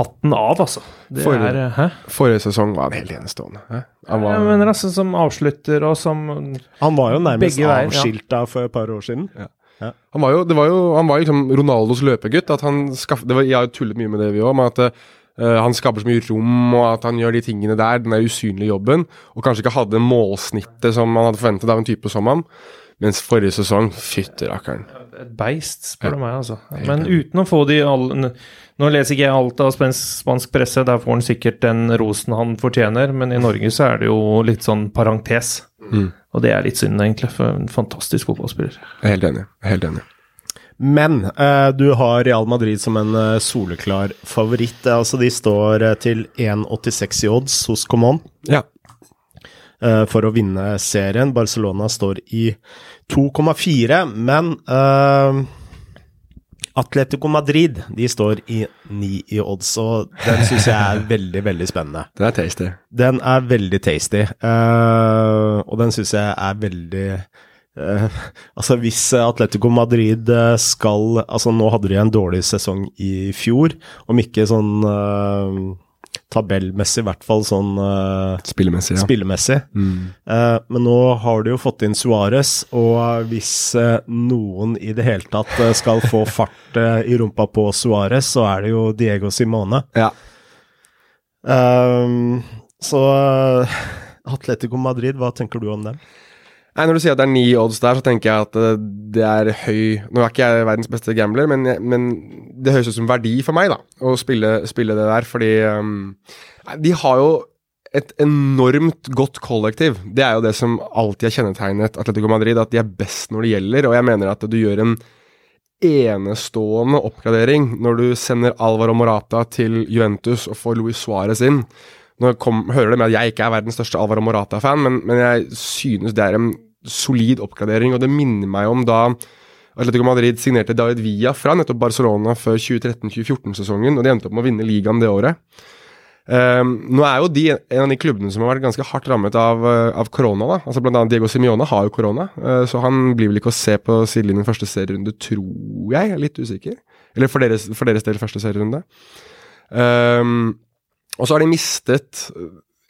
hatten av, altså. Det For- er eh, Forrige sesong var han helt enestående. hæ? Han var, Jeg mener altså som avslutter og som Han var jo nærmest avskilta ja. for et par år siden. Han var jo, det var jo, han var liksom Ronaldos løpegutt. At han skaff, det var, jeg har jo tullet mye med det, vi òg. Men at eh, han skaper så mye rom, og at han gjør de tingene der. Den der usynlige jobben. Og kanskje ikke hadde målsnittet som man hadde forventet av en type som ham. Mens forrige sesong, fytterakkeren. Et beist, spør du meg, altså. Men uten å få de alle Nå leser ikke jeg alt av spansk, presse, der får han sikkert den rosen han fortjener, men i Norge så er det jo litt sånn parentes. Og det er litt synd, egentlig, for en fantastisk fotballspiller. Jeg er helt enig. Jeg er helt enig. Men eh, du har Real Madrid som en eh, soleklar favoritt. Eh, Altså, de står eh, til 1,86 i odds hos Common Ja. eh, for å vinne serien. Barcelona står i 2,4, men eh, Atletico Madrid de står i 9 i odds, og den syns jeg er veldig, veldig spennende. Den er tasty. Den er veldig tasty, eh, og den syns jeg er veldig eh, Altså, hvis Atletico Madrid eh, skal Altså, nå hadde de en dårlig sesong i fjor, om ikke sånn uh, tabellmessig, i hvert fall sånn uh, Spillemessig, ja. spillemessig. Mm. Eh, men nå har de jo fått inn Suárez, og hvis eh, noen i det hele tatt eh, skal få fart eh, i rumpa på Suárez, så er det jo Diego Simone. ja. Ehm, så eh, Atletico Madrid, hva tenker du om dem? Nei, Når du sier at det er ni odds der, så tenker jeg at eh, det er høy Nå er ikke jeg verdens beste gambler, men, men det høres ut som verdi for meg da, å spille, spille det der, fordi um, de har jo et enormt godt kollektiv. Det er jo det som alltid har kjennetegnet Atletico Madrid, at de er best når det gjelder. Og jeg mener at du gjør en enestående oppgradering når du sender Alvaro Morata til Juventus og får Luis Suárez inn. Nå kom, hører det med at jeg ikke er verdens største Alvaro Morata-fan, men, men, jeg synes det er en solid oppgradering, og det minner meg om da Atletico Madrid signerte David Villa fra nettopp Barcelona før 2013-2014-sesongen, og de endte opp med å vinne ligaen det året. Um, nå er jo de en av de klubbene som har vært ganske hardt rammet av, uh, av korona. da, altså Blant annet Diego Simione har jo korona, uh, så han blir vel ikke å se på sidelinjen første serierunde, tror jeg. Litt usikker. Eller for deres, for deres del første serierunde. Um, og så har de mistet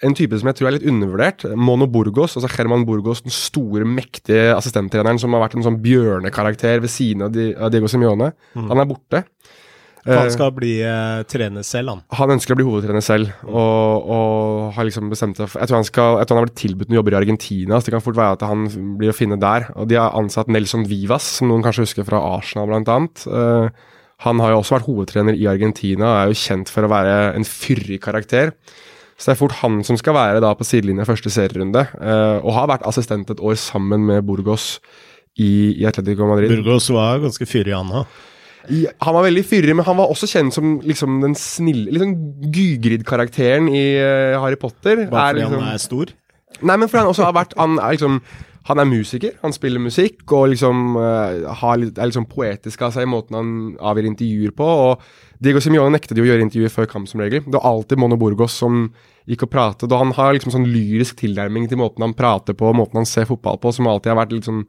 en type som jeg tror er litt undervurdert. Mono Burgos, altså Herman Burgos, den store, mektige assistenttreneren som har vært en sånn bjørnekarakter ved siden av, Diego Simione. Mm. Han er borte. Han eh, skal bli eh, trener selv, han. Han ønsker å bli hovedtrener selv, og, og har liksom bestemt seg for Jeg tror han, skal, jeg tror han har blitt tilbudt noen jobber i Argentina, så det kan fort være at han blir å finne der. Og de har ansatt Nelson Vivas, som noen kanskje husker fra Arsenal, blant annet. Uh, han har jo også vært hovedtrener i Argentina og er jo kjent for å være en fyrig karakter. Så det er fort han som skal være da på sidelinja første serierunde, uh, og har vært assistent et år sammen med Burgos i, i Atletico Madrid. Burgos var ganske fyrig, han òg. Han var veldig fyrig, men han var også kjent som liksom den snille liksom, Gygrid-karakteren i uh, Harry Potter. Bare fordi liksom, han er stor? Nei, men fordi han også har vært Han er liksom han er musiker, han spiller musikk og liksom uh, litt, er liksom poetisk av seg i måten han avgir intervjuer på. og Diego Simione nektet jo å gjøre intervjuer før kamp, som regel. Det var alltid Mono Burgos som gikk og pratet, og han har liksom sånn lyrisk tilnærming til måten han prater på, måten han ser fotball på, som alltid har vært litt sånn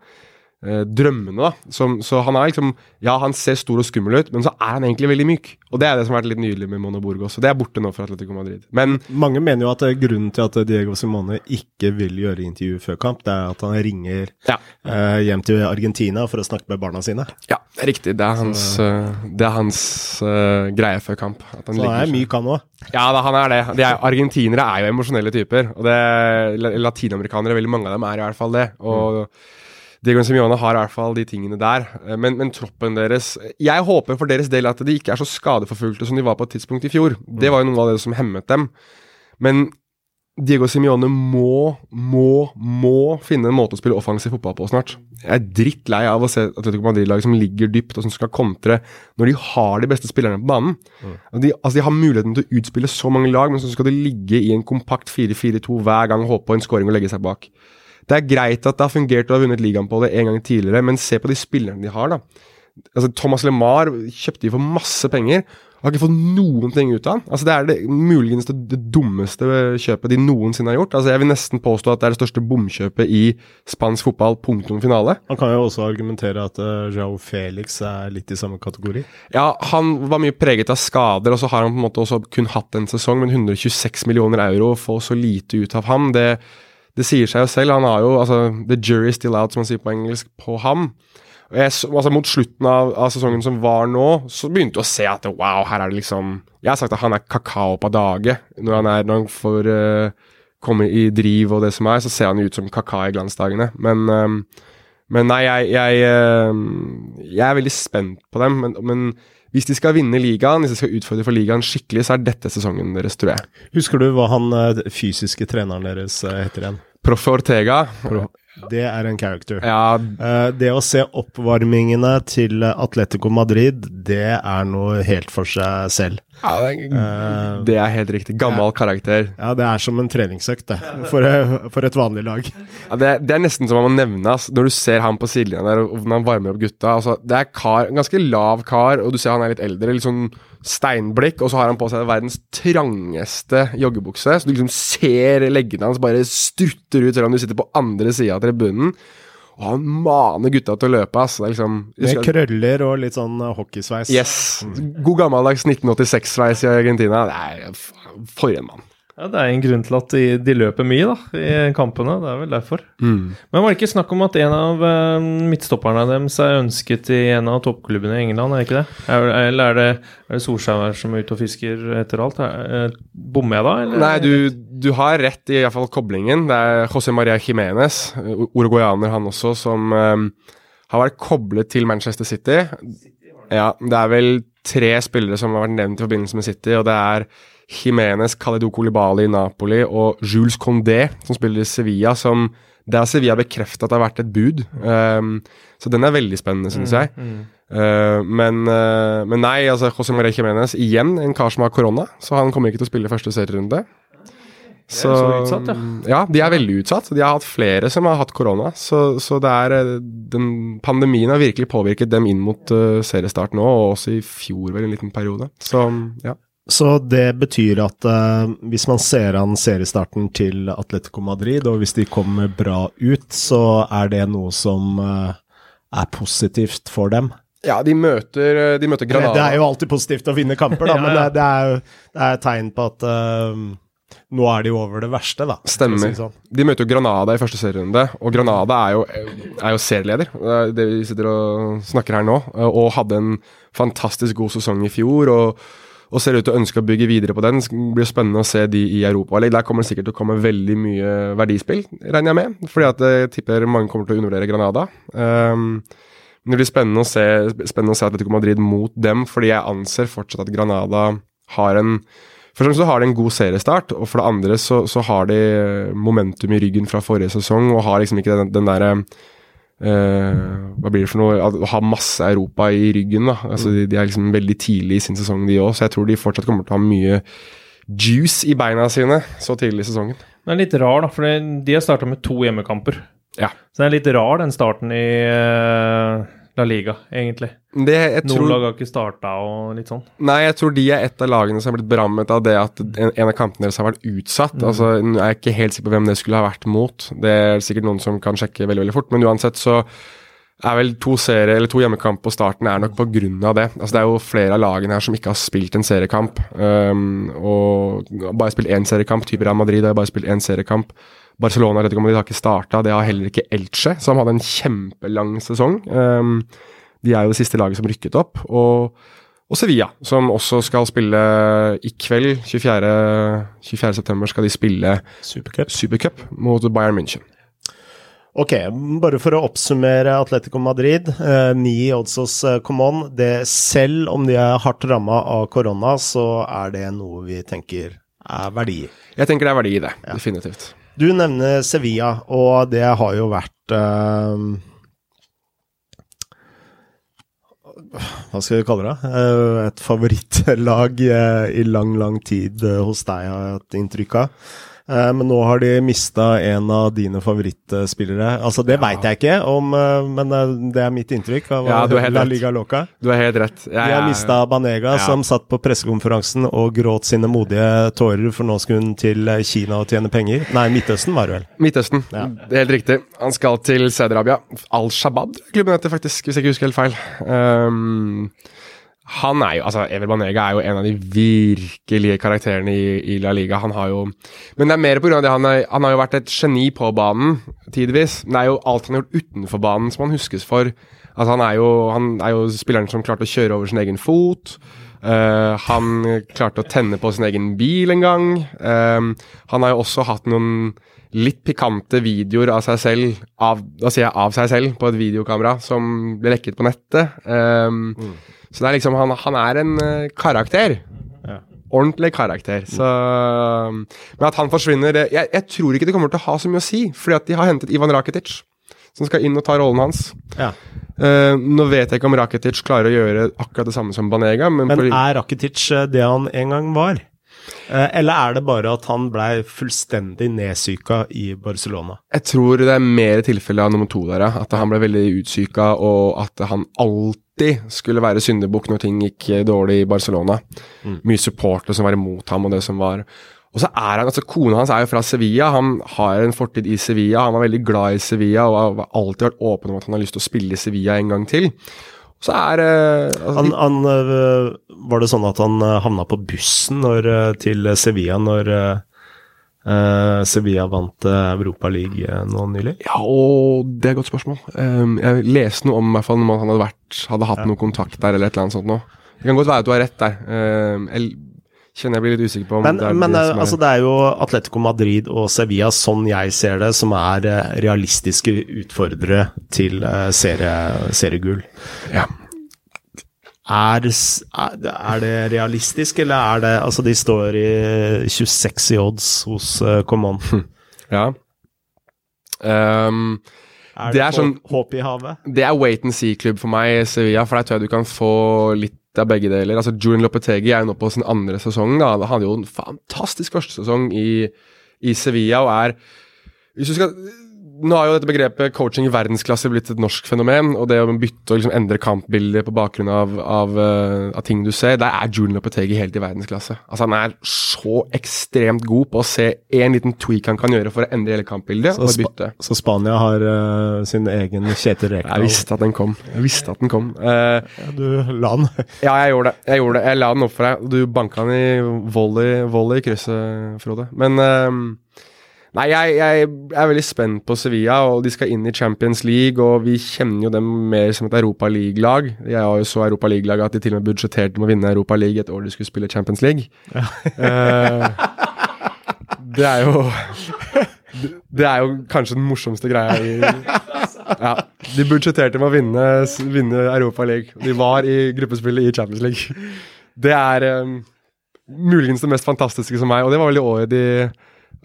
drømmene. da. Som, så han er liksom Ja, han ser stor og skummel ut, men så er han egentlig veldig myk. Og det er det som har vært litt nydelig med Mono også. Og det er borte nå for Atletico Madrid. Men Mange mener jo at grunnen til at Diego Simone ikke vil gjøre intervju før kamp, det er at han ringer ja. eh, hjem til Argentina for å snakke med barna sine. Ja, det er riktig. Det er hans, så, det er hans uh, greie før kamp. så han er myk, han òg? Ja, da, han er det. De er, argentinere er jo emosjonelle typer. Og det, latinamerikanere, veldig mange av dem er i hvert fall det. Og mm. Diego Simione har i hvert fall de tingene der. Eh, men, men, troppen deres Jeg håper for deres del at de ikke er så skadeforfulgte som de var på et tidspunkt i fjor. Det var jo noe av det som hemmet dem. Men Diego Simione må, må, må finne en måte å spille offensiv fotball på snart. Jeg er drittlei av å se Atletico Madrid-lag som ligger dypt og som skal kontre når de har de beste spillerne på banen. Mm. De, altså de har muligheten til å utspille så mange lag, men så skal de ligge i en kompakt 4-4-2 hver gang og håpe på en scoring og legge seg bak. Det er greit at det har fungert og har vunnet ligaen på det en gang tidligere, men se på de spillerne de har, da. Altså, Thomas LeMar kjøpte de for masse penger. Har ikke fått noen ting ut av han. Altså, det er det, muligens det, det, dummeste kjøpet de noensinne har gjort. Altså, Jeg vil nesten påstå at det er det største bomkjøpet i spansk fotball, punktum finale. Han kan jo også argumentere at uh, Joao Felix er litt i samme kategori. Ja, han var mye preget av skader, og så har han på en måte også kun hatt en sesong, men 126 millioner euro, å få så lite ut av ham, det det sier seg jo selv. Han har jo altså, The jury still out, som man sier på engelsk, på ham. Jeg, altså Mot slutten av, av, sesongen som var nå, så begynte jeg å se at wow, her er det liksom Jeg har sagt at han er kakao på dage. Når han, er, når han får uh, komme i driv og det som er, så ser han ut som kakao i glansdagene. Men, um, men nei, jeg, jeg, uh, jeg, er veldig spent på dem. Men, men hvis de skal vinne ligaen, hvis de skal utfordre for ligaen skikkelig, så er dette sesongen deres, tror jeg. Husker du hva han eh, fysiske treneren deres heter igjen? Proffe Ortega. Pro det er en character. Ja. Uh, det å se oppvarmingene til Atletico Madrid, det er noe helt for seg selv. Ja, det, er, det er helt riktig. Gammel ja. karakter. Ja, det er som en treningsøkt, det. For, for et vanlig lag. Ja, det, det, er nesten som man må nevne, altså, når du ser han på sidelinja der, og når han varmer opp gutta. Altså, det er kar, en ganske lav kar, og du ser han er litt eldre. litt sånn steinblikk, og så har han på seg verdens trangeste joggebukse. Så du liksom ser leggene hans bare strutter ut selv om du sitter på andre sida av tribunen. Og han maner gutta til å løpe. ass. Liksom, Med krøller og litt sånn uh, hockeysveis. Yes. God gammeldags 1986-sveis i Argentina. Det er, for en mann. Ja, Det er en grunn til at de, de løper mye da, i kampene. Det er vel derfor. Mm. Men var det ikke snakk om at en av uh, midtstopperne deres er ønsket i en av toppklubbene i England? er det ikke det? Er, eller er det, er det Solskjær som er ute og fisker etter alt? Er, bommer jeg da? Eller? Nei, du, du har rett i iallfall koblingen. Det er José Maria Jiménez, uruguayaner han også, som um, har vært koblet til Manchester City. Ja, det er vel tre spillere som har vært nevnt i forbindelse med City, og det er Jimenez, Khalidou Colibali, i Napoli og Jules Condé, som spiller i Sevilla, som der har Sevilla bekreftet at det har vært et bud. Um, så den er veldig spennende, syns jeg. Uh, men, uh, men, nei, altså José Maria Jimenez igjen en kar som har korona, så han kommer ikke til å spille første serierunde. Så, så utsatt, ja. ja. de er veldig utsatt. De har hatt flere som har hatt korona. Så, så det er eh, den Pandemien har virkelig påvirket dem inn mot uh, seriestart nå, og også i fjor vel en liten periode. Så ja. Så det betyr at uh, hvis man ser an seriestarten til Atletico Madrid, og hvis de kommer bra ut, så er det noe som uh, er positivt for dem? Ja, de møter, eh, de møter Granada. Det er jo alltid positivt å vinne kamper, da, ja, ja. men det, det, er jo det er tegn på at uh, nå er de over det verste, da. Stemmer. Si sånn. De møter jo Granada i første serierunde, og Granada er jo, er jo serieleder. Det vi sitter og snakker her nå, og hadde en fantastisk god sesong i fjor. og og ser ut til å ønske å bygge videre på den. Det blir spennende å se de i Europa. Der kommer det sikkert til å komme veldig mye verdispill, regner jeg med. Fordi at jeg tipper mange kommer til å undervurdere Granada. Um, men det blir spennende å se, spennende å se Atletico Madrid mot dem, fordi jeg anser fortsatt at Granada har en for det så har de en god seriestart, og for det andre så, så har de momentum i ryggen fra forrige sesong og har liksom ikke den, den derre Uh, hva blir det for noe? Å ha masse Europa i ryggen. da altså, de, de, er liksom veldig tidlig i sin sesong, de òg, så jeg tror de fortsatt kommer til å ha mye juice i beina sine så tidlig i sesongen. Det er litt rar, da, for de har starta med to hjemmekamper. Ja. Så det er litt rar, den starten i uh, La Liga, egentlig. Det, Noen lag har ikke starta og litt sånn. Nei, jeg tror de er et av lagene som har blitt berammet av det at en, en av kampene deres har vært utsatt. Mm. Altså, Jeg er ikke helt sikker på hvem det skulle ha vært mot. Det er sikkert noen som kan sjekke veldig veldig fort, men uansett så er vel to serie, eller to hjemmekamp på starten er nok på grunn av det. Altså Det er jo flere av lagene her som ikke har spilt en seriekamp. Um, og bare spilt én seriekamp. Type Real Madrid har bare spilt én seriekamp. Barcelona Atletico Madrid har ikke starta. Det har heller ikke Elche, som hadde en kjempelang sesong. Um, de er jo det siste laget som rykket opp. Og, og Sevilla, som også skal spille i kveld. 24. 24. skal de spille Supercup. Supercup mot Bayern München. Ok, bare for å oppsummere Atletico Madrid. Eh, ni odds hos Comon. Det, selv om de er hardt ramma av korona, så er det noe vi tenker er verdi i. Jeg tenker det er verdi i det, ja. definitivt. Du nevner Sevilla, og det har jo vært uh, Hva skal vi kalle det? Uh, et favorittlag uh, i lang, lang tid hos deg, har jeg hatt inntrykk av. Eh, men nå har de mista en av dine favorittspillere. Altså, det ja. veit jeg ikke om, eh, men eh, det er mitt inntrykk av ja, du La Liga Loca. Du har helt rett. Ja, de har mista Banega, som satt på pressekonferansen og gråt sine modige tårer, for nå skulle hun til Kina og tjene penger. Nei, Midtøsten var det vel? Midtøsten, det er helt riktig. Han skal til Saudi-Arabia. Al-Shabaab, klubben heter faktisk, hvis jeg ikke husker helt feil. Um, han er jo, altså Evel Banega er jo en av de virkelige karakterene i, i La Liga. Han har jo Men det er mer pga. det han, er, han har jo vært et geni på banen tidvis. Det er jo alt han har gjort utenfor banen som han huskes for. Altså Han er jo, han er jo spilleren som klarte å kjøre over sin egen fot. Uh, han klarte å tenne på sin egen bil en gang. Uh, han har jo også hatt noen litt pikante videoer av seg selv, av, da sier jeg av seg selv, på et videokamera som ble lekket på nettet. Um, mm. Så det er liksom, han, han er en uh, karakter. Ja. Ordentlig karakter. Så Men at han forsvinner jeg, jeg, tror ikke det kommer til å ha så mye å si, fordi at de har hentet Ivan Rakitic, som skal inn og ta rollen hans. Ja. Uh, nå vet jeg ikke om Rakitic klarer å gjøre akkurat det samme som Banega, men, men er Rakitic eh, det han en gang var? Eh, eller er det bare at han blei fullstendig nedsyka i Barcelona? Jeg tror det er mer tilfelle av nummer to der, At han ble veldig utsyka, og at han alltid skulle være syndebukk når ting gikk dårlig i Barcelona. Mm. Mye supportere som var imot ham og det som var. Og så er han, altså Kona hans er jo fra Sevilla, han har en fortid i Sevilla. Han var veldig glad i Sevilla og har alltid vært åpen om at han har lyst til å spille i Sevilla en gang til. Så er uh, altså, han, han, uh, Var det sånn at han uh, havna på bussen når, til Sevilla når Sevilla vant Europa League nå nylig? Ja, og det er et godt spørsmål. Um, jeg leste noe om hvert fall, om han hadde, vært, hadde hatt ja. noe kontakt der eller et eller annet sånt noe. Det kan godt være at du har rett der. Um, jeg kjenner jeg blir litt usikker på om men, det er Men det, er, altså, det er jo Atletico Madrid og Sevilla, sånn jeg ser det, som er uh, realistiske utfordrere til uh, serie, seriegull. Ja. er, er det realistisk, eller er det Altså, de står i 26 i odds hos uh, Common. Ja. Um, Er Det det, er sånn- håp i havet? det er wait and see-klubb for meg, Sevilla, for der tror jeg du kan få litt av begge deler. Altså, Julian Lopetegi er jo nå på sin andre sesong. da. Han hadde jo en fantastisk første sesong i, i Sevilla og er Hvis du skal Nå har jo dette begrepet coaching i verdensklasse blitt et norsk fenomen, og det å bytte og liksom endre kampbildet på bakgrunn av, av, eh, av ting du ser, der er Julian Lopetegi helt i verdensklasse. Altså Han er så ekstremt god på å se én liten tweak han kan gjøre for å endre hele kampbildet, Så og bytte. Så Spania har uh, sin egen Kjetil Jeg visste at den kom. Jeg visste at den kom. Uh, Ja, du la den. Ja, jeg gjorde det. Jeg gjorde det. Jeg la den opp for deg. Du banka den i volley, volley i krysset, Frode. Men ehm, Nei, jeg, jeg er veldig spent på Sevilla, og de skal inn i Champions League, og vi kjenner jo dem mer som et Europa League-lag. Jeg har jo så Europa League-laget at de til og med budsjetterte med å vinne Europa League et år de skulle spille Champions League. Eh, det er jo Det er jo kanskje den morsomste greia i Ja. De budsjetterte med å vinne, vinne Europa League. De var i gruppespillet i Champions League. Det er um, muligens det mest fantastiske som meg, og det var vel i året de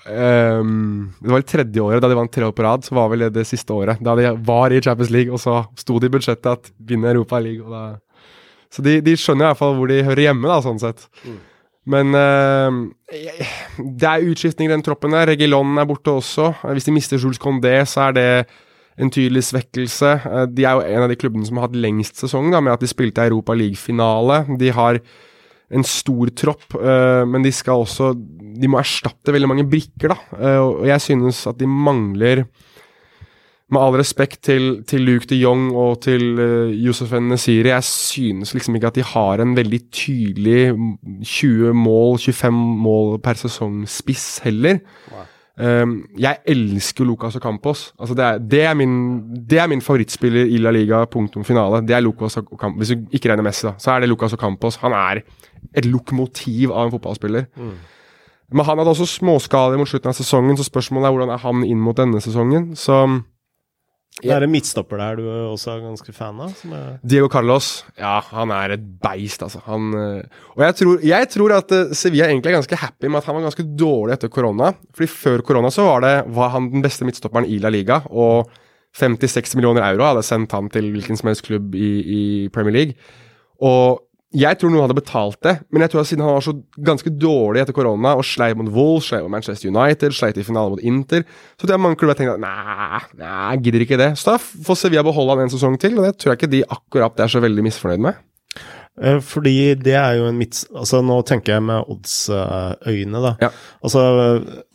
um, Det var vel tredje året, da de vant tre år på rad. Så var vel det det siste året. Da de var i Champions League, og så sto det i budsjettet at vinner Europa League. Da, så de, de skjønner i hvert fall hvor de hører hjemme, da, sånn sett. Men uh, det er utskiftning i den troppen der. Regilon er borte også. Hvis de mister Jules Condé, så er det en tydelig svekkelse. Eh, De er jo en av de klubbene som har hatt lengst sesong, da, med at de spilte Europa League-finale. De har en stor tropp, eh, men de skal også De må erstatte veldig mange brikker, da. Eh, og jeg synes at de mangler med all respekt til, til Luke de Jong og til uh, Josef Nesiri, jeg synes liksom ikke at de har en veldig tydelig mm, 20 mål, 25 mål per sesong-spiss heller. Um, jeg elsker Lucas Ocampos. Altså det, er, det, er min, det er min favorittspiller i La Liga, punktum finale. Det er Lucas Ocampos. Hvis du ikke regner Messi, da, så er det Lucas Ocampos. Han er et lokomotiv av en fotballspiller. Men han hadde også småskader mot slutten av sesongen, så spørsmålet er hvordan er han inn mot denne sesongen. Så Det er en midtstopper der du også er ganske fan av. Som er Diego Carlos, ja, han er et beist, altså. Han, øh, og jeg tror, jeg tror at øh, Sevilla egentlig er ganske happy med at han var ganske dårlig etter korona. Fordi før korona så var, det, var han den beste midtstopperen i La Liga, og 50-60 millioner euro hadde sendt han til hvilken som helst klubb i, i Premier League. Og jeg tror noen hadde betalt det, men jeg tror at siden han var så ganske dårlig etter korona og sleit mot Wolves, sleit mot Manchester United, sleit i finale mot Inter, så tror jeg mange klubber tenkte at nei, nei, gidder ikke det. Så da får Sevilla beholde han en sesong til, og det tror jeg ikke de akkurat er så veldig misfornøyd med. Eh, Fordi det er jo en midt... Altså, nå tenker jeg med odds-øyne, da. Ja. Altså,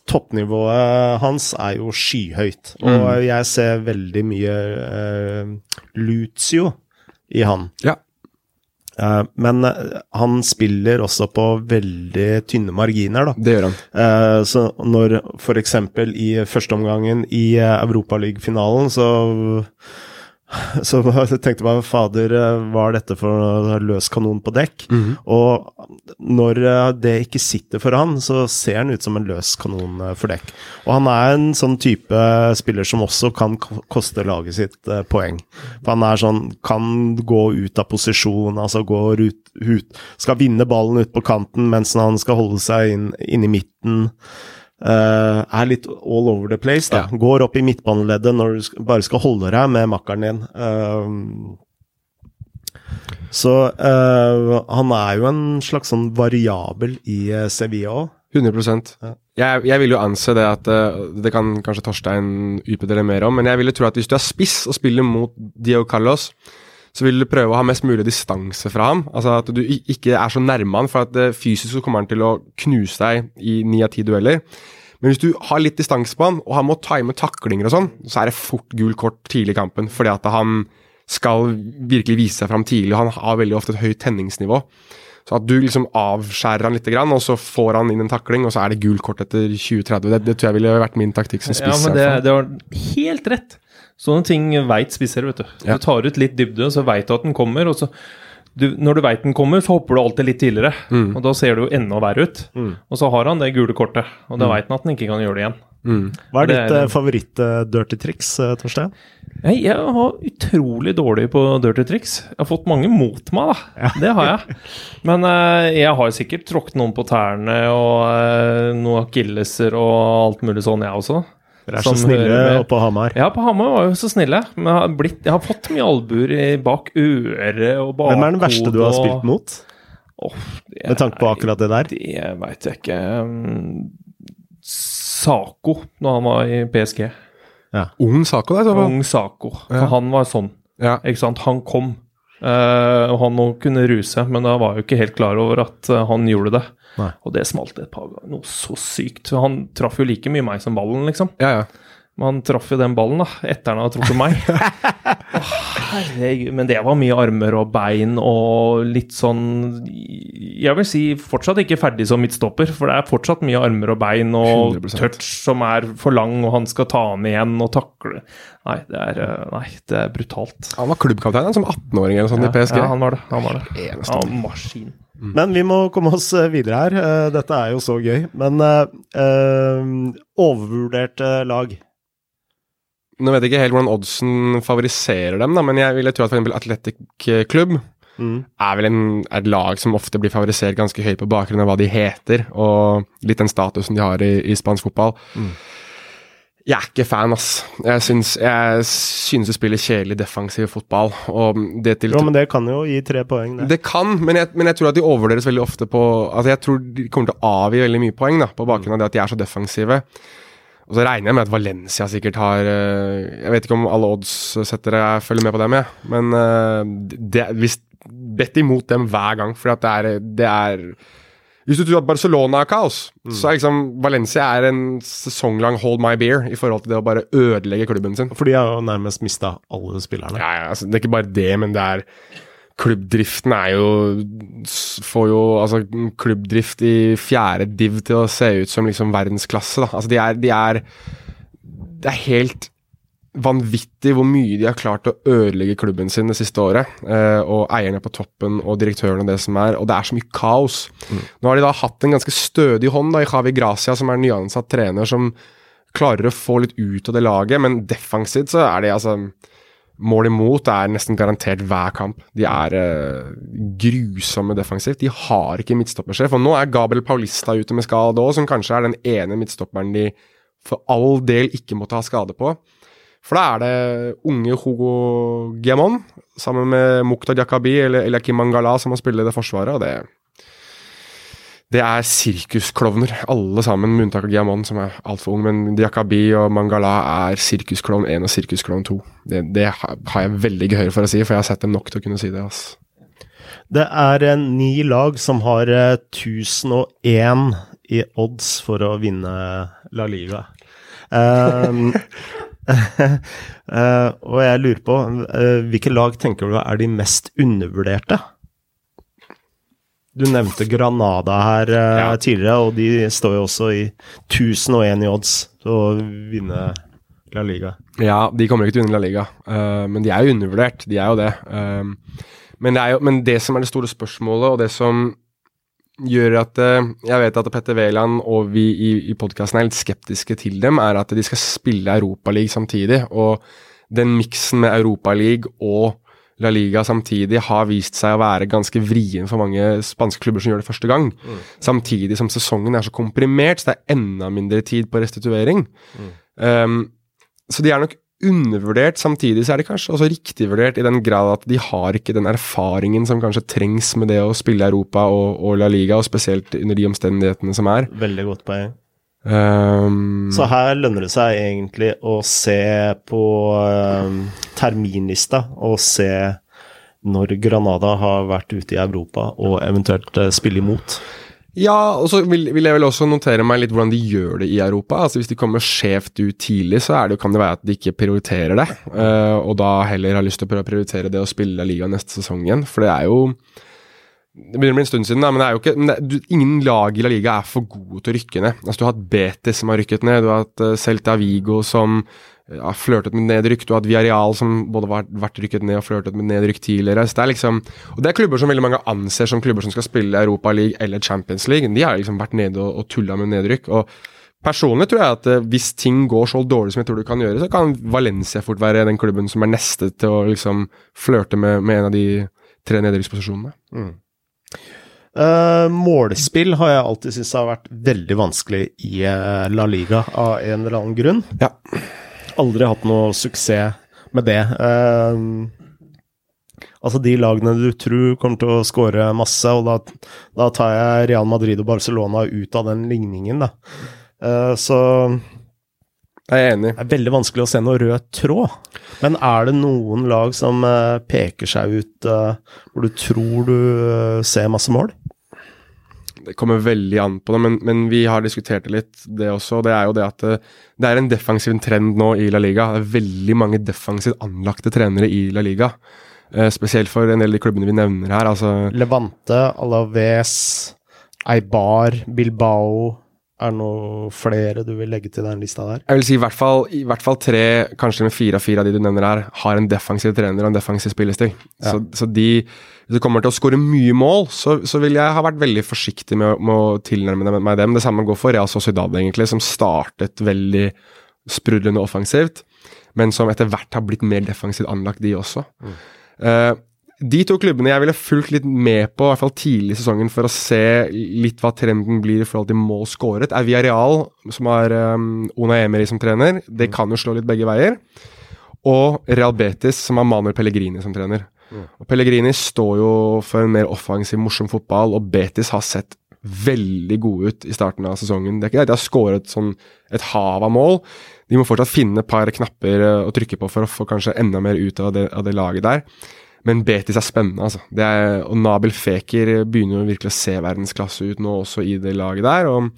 toppnivået hans er jo skyhøyt. Og jeg ser veldig mye uh, Lucio i han. Ja. Eh, men eh, han spiller også på veldig tynne marginer, da. Det gjør han. Eh, så når f.eks. i førsteomgangen i Europaliga-finalen, så så jeg tenkte bare fader, eh, hva er dette for løs kanon på dekk? Og når eh, det ikke sitter for han, så ser han ut som en løs kanon eh, for dekk. Og han er en sånn type spiller som også kan koste laget sitt poeng. For han er sånn, kan gå ut av posisjon, altså gå ut, ut Skal vinne ballen ut på kanten mens han skal holde seg inn, inn i midten. Eh, er litt all over the place. da. Ja. Går opp i midtbaneleddet når du bare skal holde deg med makkeren din. Uh, så uh, han er jo en slags sånn variabel i uh, Sevilla òg. 100 Ja. jeg, jeg vil jo anse det at Det kan kanskje Torstein utbedre mer om, men jeg ville tro at hvis du er spiss og spiller mot Diego Carlos, så vil du prøve å ha mest mulig distanse fra ham. Altså At du ikke er så nærme han, for at eh, fysisk så kommer han til å knuse deg i ni av ti dueller. Men hvis du har litt distanse på han, og han må time taklinger og sånn, så er det fort gul kort tidlig i kampen, fordi at han skal virkelig vise seg fram tidlig, og han har veldig ofte et høyt tenningsnivå. Så at du liksom avskjærer han litt, og så får han inn en takling, og så er det gult kort etter 20-30. Det, det tror jeg ville vært min taktikk som Ja, men det, det var helt rett. Sånne ting veit spisser, vet du. Ja. Du tar ut litt dybde, så veit du at den kommer. og så du, Når du veit den kommer, så hopper du alltid litt tidligere. Mm. Og da ser det jo enda verre ut. Og så har han det gule kortet, og da veit han at han ikke kan gjøre det igjen. Mm. Hva er ditt er- uh, favoritt-dirty triks, uh, Torstein? Jeg, jeg har utrolig dårlig på dirty triks. Jeg har fått mange mot meg, da. Det har jeg. Men eh, jeg har sikkert tråkket noen på tærne og eh, noen akilleser og alt mulig sånn, jeg også. Dere er så snille med. oppe på Hamar. Ja, på Hamar var jo så snille. Men jeg har, blitt, jeg har fått mye albuer bak øret og bakhodet. Hvem er den verste du har spilt mot? Oh, det Med tanke på akkurat det der? Det veit jeg ikke. Sako, når han var i PSG. Ung Sako, da, i så fall. Ung Sako. Ja. For han var sånn. Ja. Ikke sant? Han kom. Eh, og han kunne ruse, men da var jeg jo ikke helt klar over at uh, han gjorde det. Nei. Og det smalt et par ganger. Noe så sykt. Han traff jo like mye meg som ballen, liksom. ja, ja. Men han traff jo den ballen, da, etter han hadde truffet meg. oh, herregud. Men det var mye armer og bein og litt sånn Jeg vil si fortsatt ikke ferdig som midtstopper, for det er fortsatt mye armer og bein og 100%. touch som er for lang, og han skal ta han igjen og takle Nei, det er, eh, nei, det er brutalt. Han var klubbkaptein som 18-åring eller sånn i PSG. Ja, han var det. Han var det. Eneste. Ja, maskin. Men vi må komme oss eh, videre her. Eh, Dette er jo så gøy. Men eh, eh, overvurderte lag. Nå vet jeg ikke helt hvordan oddsen favoriserer dem, da, men jeg ville tro at f.eks. Athletic Klubb Mm. er vel en, er et lag som ofte blir favorisert ganske høyt på bakgrunn av hva de heter, og litt den statusen de har i, i spansk fotball. Mm. Jeg er ikke fan, ass. Jeg syns, jeg syns de spiller kjedelig defensiv fotball. Og det til Jo, men det kan jo gi tre poeng, det. det kan, men jeg, men jeg tror at de overvurderes veldig ofte på Altså Jeg tror de kommer til å avgi veldig mye poeng da på bakgrunn av det at de er så defensive. Og så regner jeg med at Valencia sikkert har eh, Jeg vet ikke om alle oddssettere følger med på dem, jeg. Men eh, det, hvis, bedt imot dem hver gang, for det er, det er Hvis du tror at Barcelona er kaos, så er liksom Valencia er en sesonglang hold my beer i forhold til det å bare ødelegge klubben sin. For de har jo nærmest mista alle spillerne. Ja, ja, altså, det er ikke bare det, men det er Klubbdriften er jo Får jo altså klubbdrift i fjerde div til å se ut som liksom verdensklasse, da. Altså, de er, de er Det er helt vanvittig hvor mye de har klart å ødelegge klubben sin det siste året. Eh, og eierne på toppen og direktøren og det som er. Og det er så mye kaos. Nå har de da hatt en ganske stødig hånd da, i Javi Gracia, som er nyansatt trener, som klarer å få litt ut av det laget, men defensivt så er de altså Mål imot er nesten garantert hver kamp. De er eh, grusomme defensivt. De har ikke midtstoppersjef. Og nå er Gabriel Paulista ute med skade òg, som kanskje er den ene midtstopperen de for all del ikke måtte ha skade på. For da er det unge Hugo Giamon sammen med Mukhtar Jakabi eller Eliakim Mangala som må spille det forsvaret, og det det er sirkusklovner, alle sammen, med unntak av Giamon, som er altfor ung. Men Diakabi og Mangala er sirkusklovn 1 og sirkusklovn 2. Det, det har jeg veldig gehør for å si, for jeg har sett dem nok til å kunne si det. ass. Det er eh, ni lag som har eh, 1001 i odds for å vinne La Liga. Um, eh, og jeg lurer på, eh, hvilke lag tenker du er de mest undervurderte? Du nevnte Granada her eh, Ja. tidligere, og de står jo også i 1001 i odds til å vinne La Liga. Ja, de kommer ikke til å vinne La Liga, uh, men de er jo undervurdert. De er jo det. Um, men, det er jo, men det som er det store spørsmålet, og det som gjør at eh, Jeg vet at Petter Wæland og vi i, i podkasten er litt skeptiske til dem, er at de skal spille Europaliga samtidig. Og den miksen med Europaliga og La Liga samtidig har vist seg å være ganske vrien for mange spanske klubber som gjør det første gang. Samtidig som sesongen er så komprimert, så det er enda mindre tid på restituering. Um, så de er nok undervurdert, samtidig så er de kanskje også riktig vurdert i den grad at de har ikke den erfaringen som kanskje trengs med det å spille Europa og, og La Liga, og spesielt under de omstendighetene som er. Veldig godt poeng. Um, Så her lønner det seg egentlig å se på um, terminlista og se når Granada har vært ute i Europa og eventuelt uh, spille imot. Ja, og så vil, vil jeg vel også notere meg litt hvordan de gjør det i Europa. Altså Hvis de kommer skjevt ut tidlig, så det, kan det være at de ikke prioriterer det. Uh, og da heller har lyst til å prioritere det å spille Liga neste sesong igjen. For det er jo Det begynner å bli en stund siden, da, men ikke men det, du, ingen lag i La Liga er for gode til å rykke ned. Altså Du har hatt Betis som har rykket ned, du har hatt uh, Celta Vigo som har har flørtet med nedrykk, du har hatt Viareal som både har vært rykket ned og flørtet med nedrykk tidligere. Så det er liksom Og det er klubber som veldig mange anser som klubber som skal spille Europa League eller Champions League. De har liksom vært nede og, og tulla med nedrykk. og Personlig tror jeg at eh, hvis ting går så dårlig som jeg tror det kan gjøre, så kan Valencia fort være den klubben som er neste til å liksom flørte med, med en av de tre nedrykksposisjonene. Eh, målspill har jeg alltid syntes har vært veldig vanskelig i uh, La Liga, av en eller annen grunn. Ja. Aldri hatt noe suksess med det. Uh, altså de lagene du tror kommer til å skåre masse, og da, da tar jeg Real Madrid og Barcelona ut av den ligningen, da. Så Jeg er enig. det er veldig vanskelig å se noe rød tråd. Men er det noen lag som eh, peker seg ut eh, hvor du tror du eh, ser masse mål? Det kommer veldig an på det, men, men vi har diskutert det litt, det også. Det er jo det at det, det er en defensiv trend nå i La Liga. Det er veldig mange defensivt anlagte trenere i La Liga. Spesielt for en del av de klubbene vi nevner her. altså Levante, Alaves, Eibar, Bilbao Er det noe flere du vil legge til den lista der? Jeg vil si i hvert fall, i hvert fall tre, kanskje med fire av fire av de du nevner her, har en defensiv trener og en defensiv spillestil. Ja. Så, så de, hvis du kommer til å skåre mye mål, så, så vil jeg ha vært veldig forsiktig med, med å tilnærme meg dem. Det samme går for Real Sociedad, egentlig, som startet veldig sprudlende offensivt, men som etter hvert har blitt mer defensivt anlagt, de også. Eh, de to klubbene jeg ville fulgt litt med på, i hvert fall tidlig i sesongen, for å se litt hva trenden blir i forhold til mål skåret, er Villarreal, som har um, Ona Emery som trener. Det kan jo slå litt begge veier. Og Real Betis, som har Manuel Pellegrini som trener. Og Pellegrini står jo for en mer offensiv, morsom fotball, og Betis har sett veldig gode ut i starten av sesongen. Det er ikke det de har skåret sånn et hav av mål. De må fortsatt finne et par knapper eh, å trykke på for å få kanskje enda mer ut av det, av det laget der. Men Betis er spennende, altså. Er, og Nabil Feker begynner jo virkelig å se verdensklasse ut nå også i det laget der. og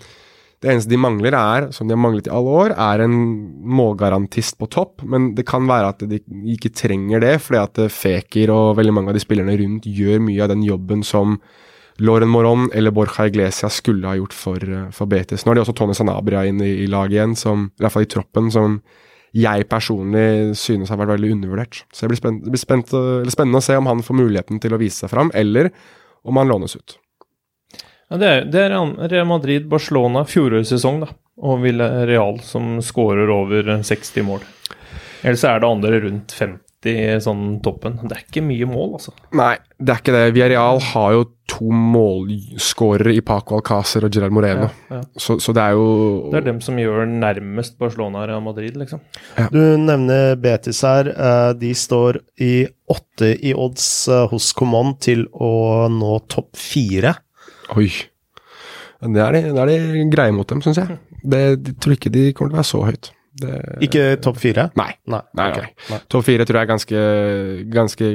det eneste de mangler, er, som de har manglet i alle år, er en målgarantist på topp. Men det kan være at de ikke trenger det, fordi at Feker og veldig mange av de spillerne rundt gjør mye av den jobben som Loren Moron eller Borja Iglesias skulle ha gjort for, for Betis. Nå har de også Tone Sanabria inn i, i laget igjen, som, i hvert fall i troppen, som jeg personlig synes har vært veldig undervurdert. Så det blir, spent, det blir spent, spennende å se om han får muligheten til å vise seg fram, eller om han lånes ut. Ja, det, er, det er Real Madrid, Barcelona, fjorårets sesong, da. Og Villarreal som skårer over 60 mål. Eller så er det andre rundt 50 sånn toppen. Det er ikke mye mål, altså. Nei, det er ikke det. Villarreal har jo to målskårere i Paco Alcácer og Gerard Moreno. Ja, ja. Så, så det er jo Det er dem som gjør nærmest Barcelona og Madrid, liksom. Du nevner Betis her. eh, De står i åtte i odds eh, hos Coman til å nå topp fire. Oi. Det er de, det er de greie mot dem, syns jeg. Det, de tror ikke de kommer til å være så høyt. Det, Ikke topp fire? Nei. Nei. Nei, okay. nei. Topp fire tror jeg er ganske, ganske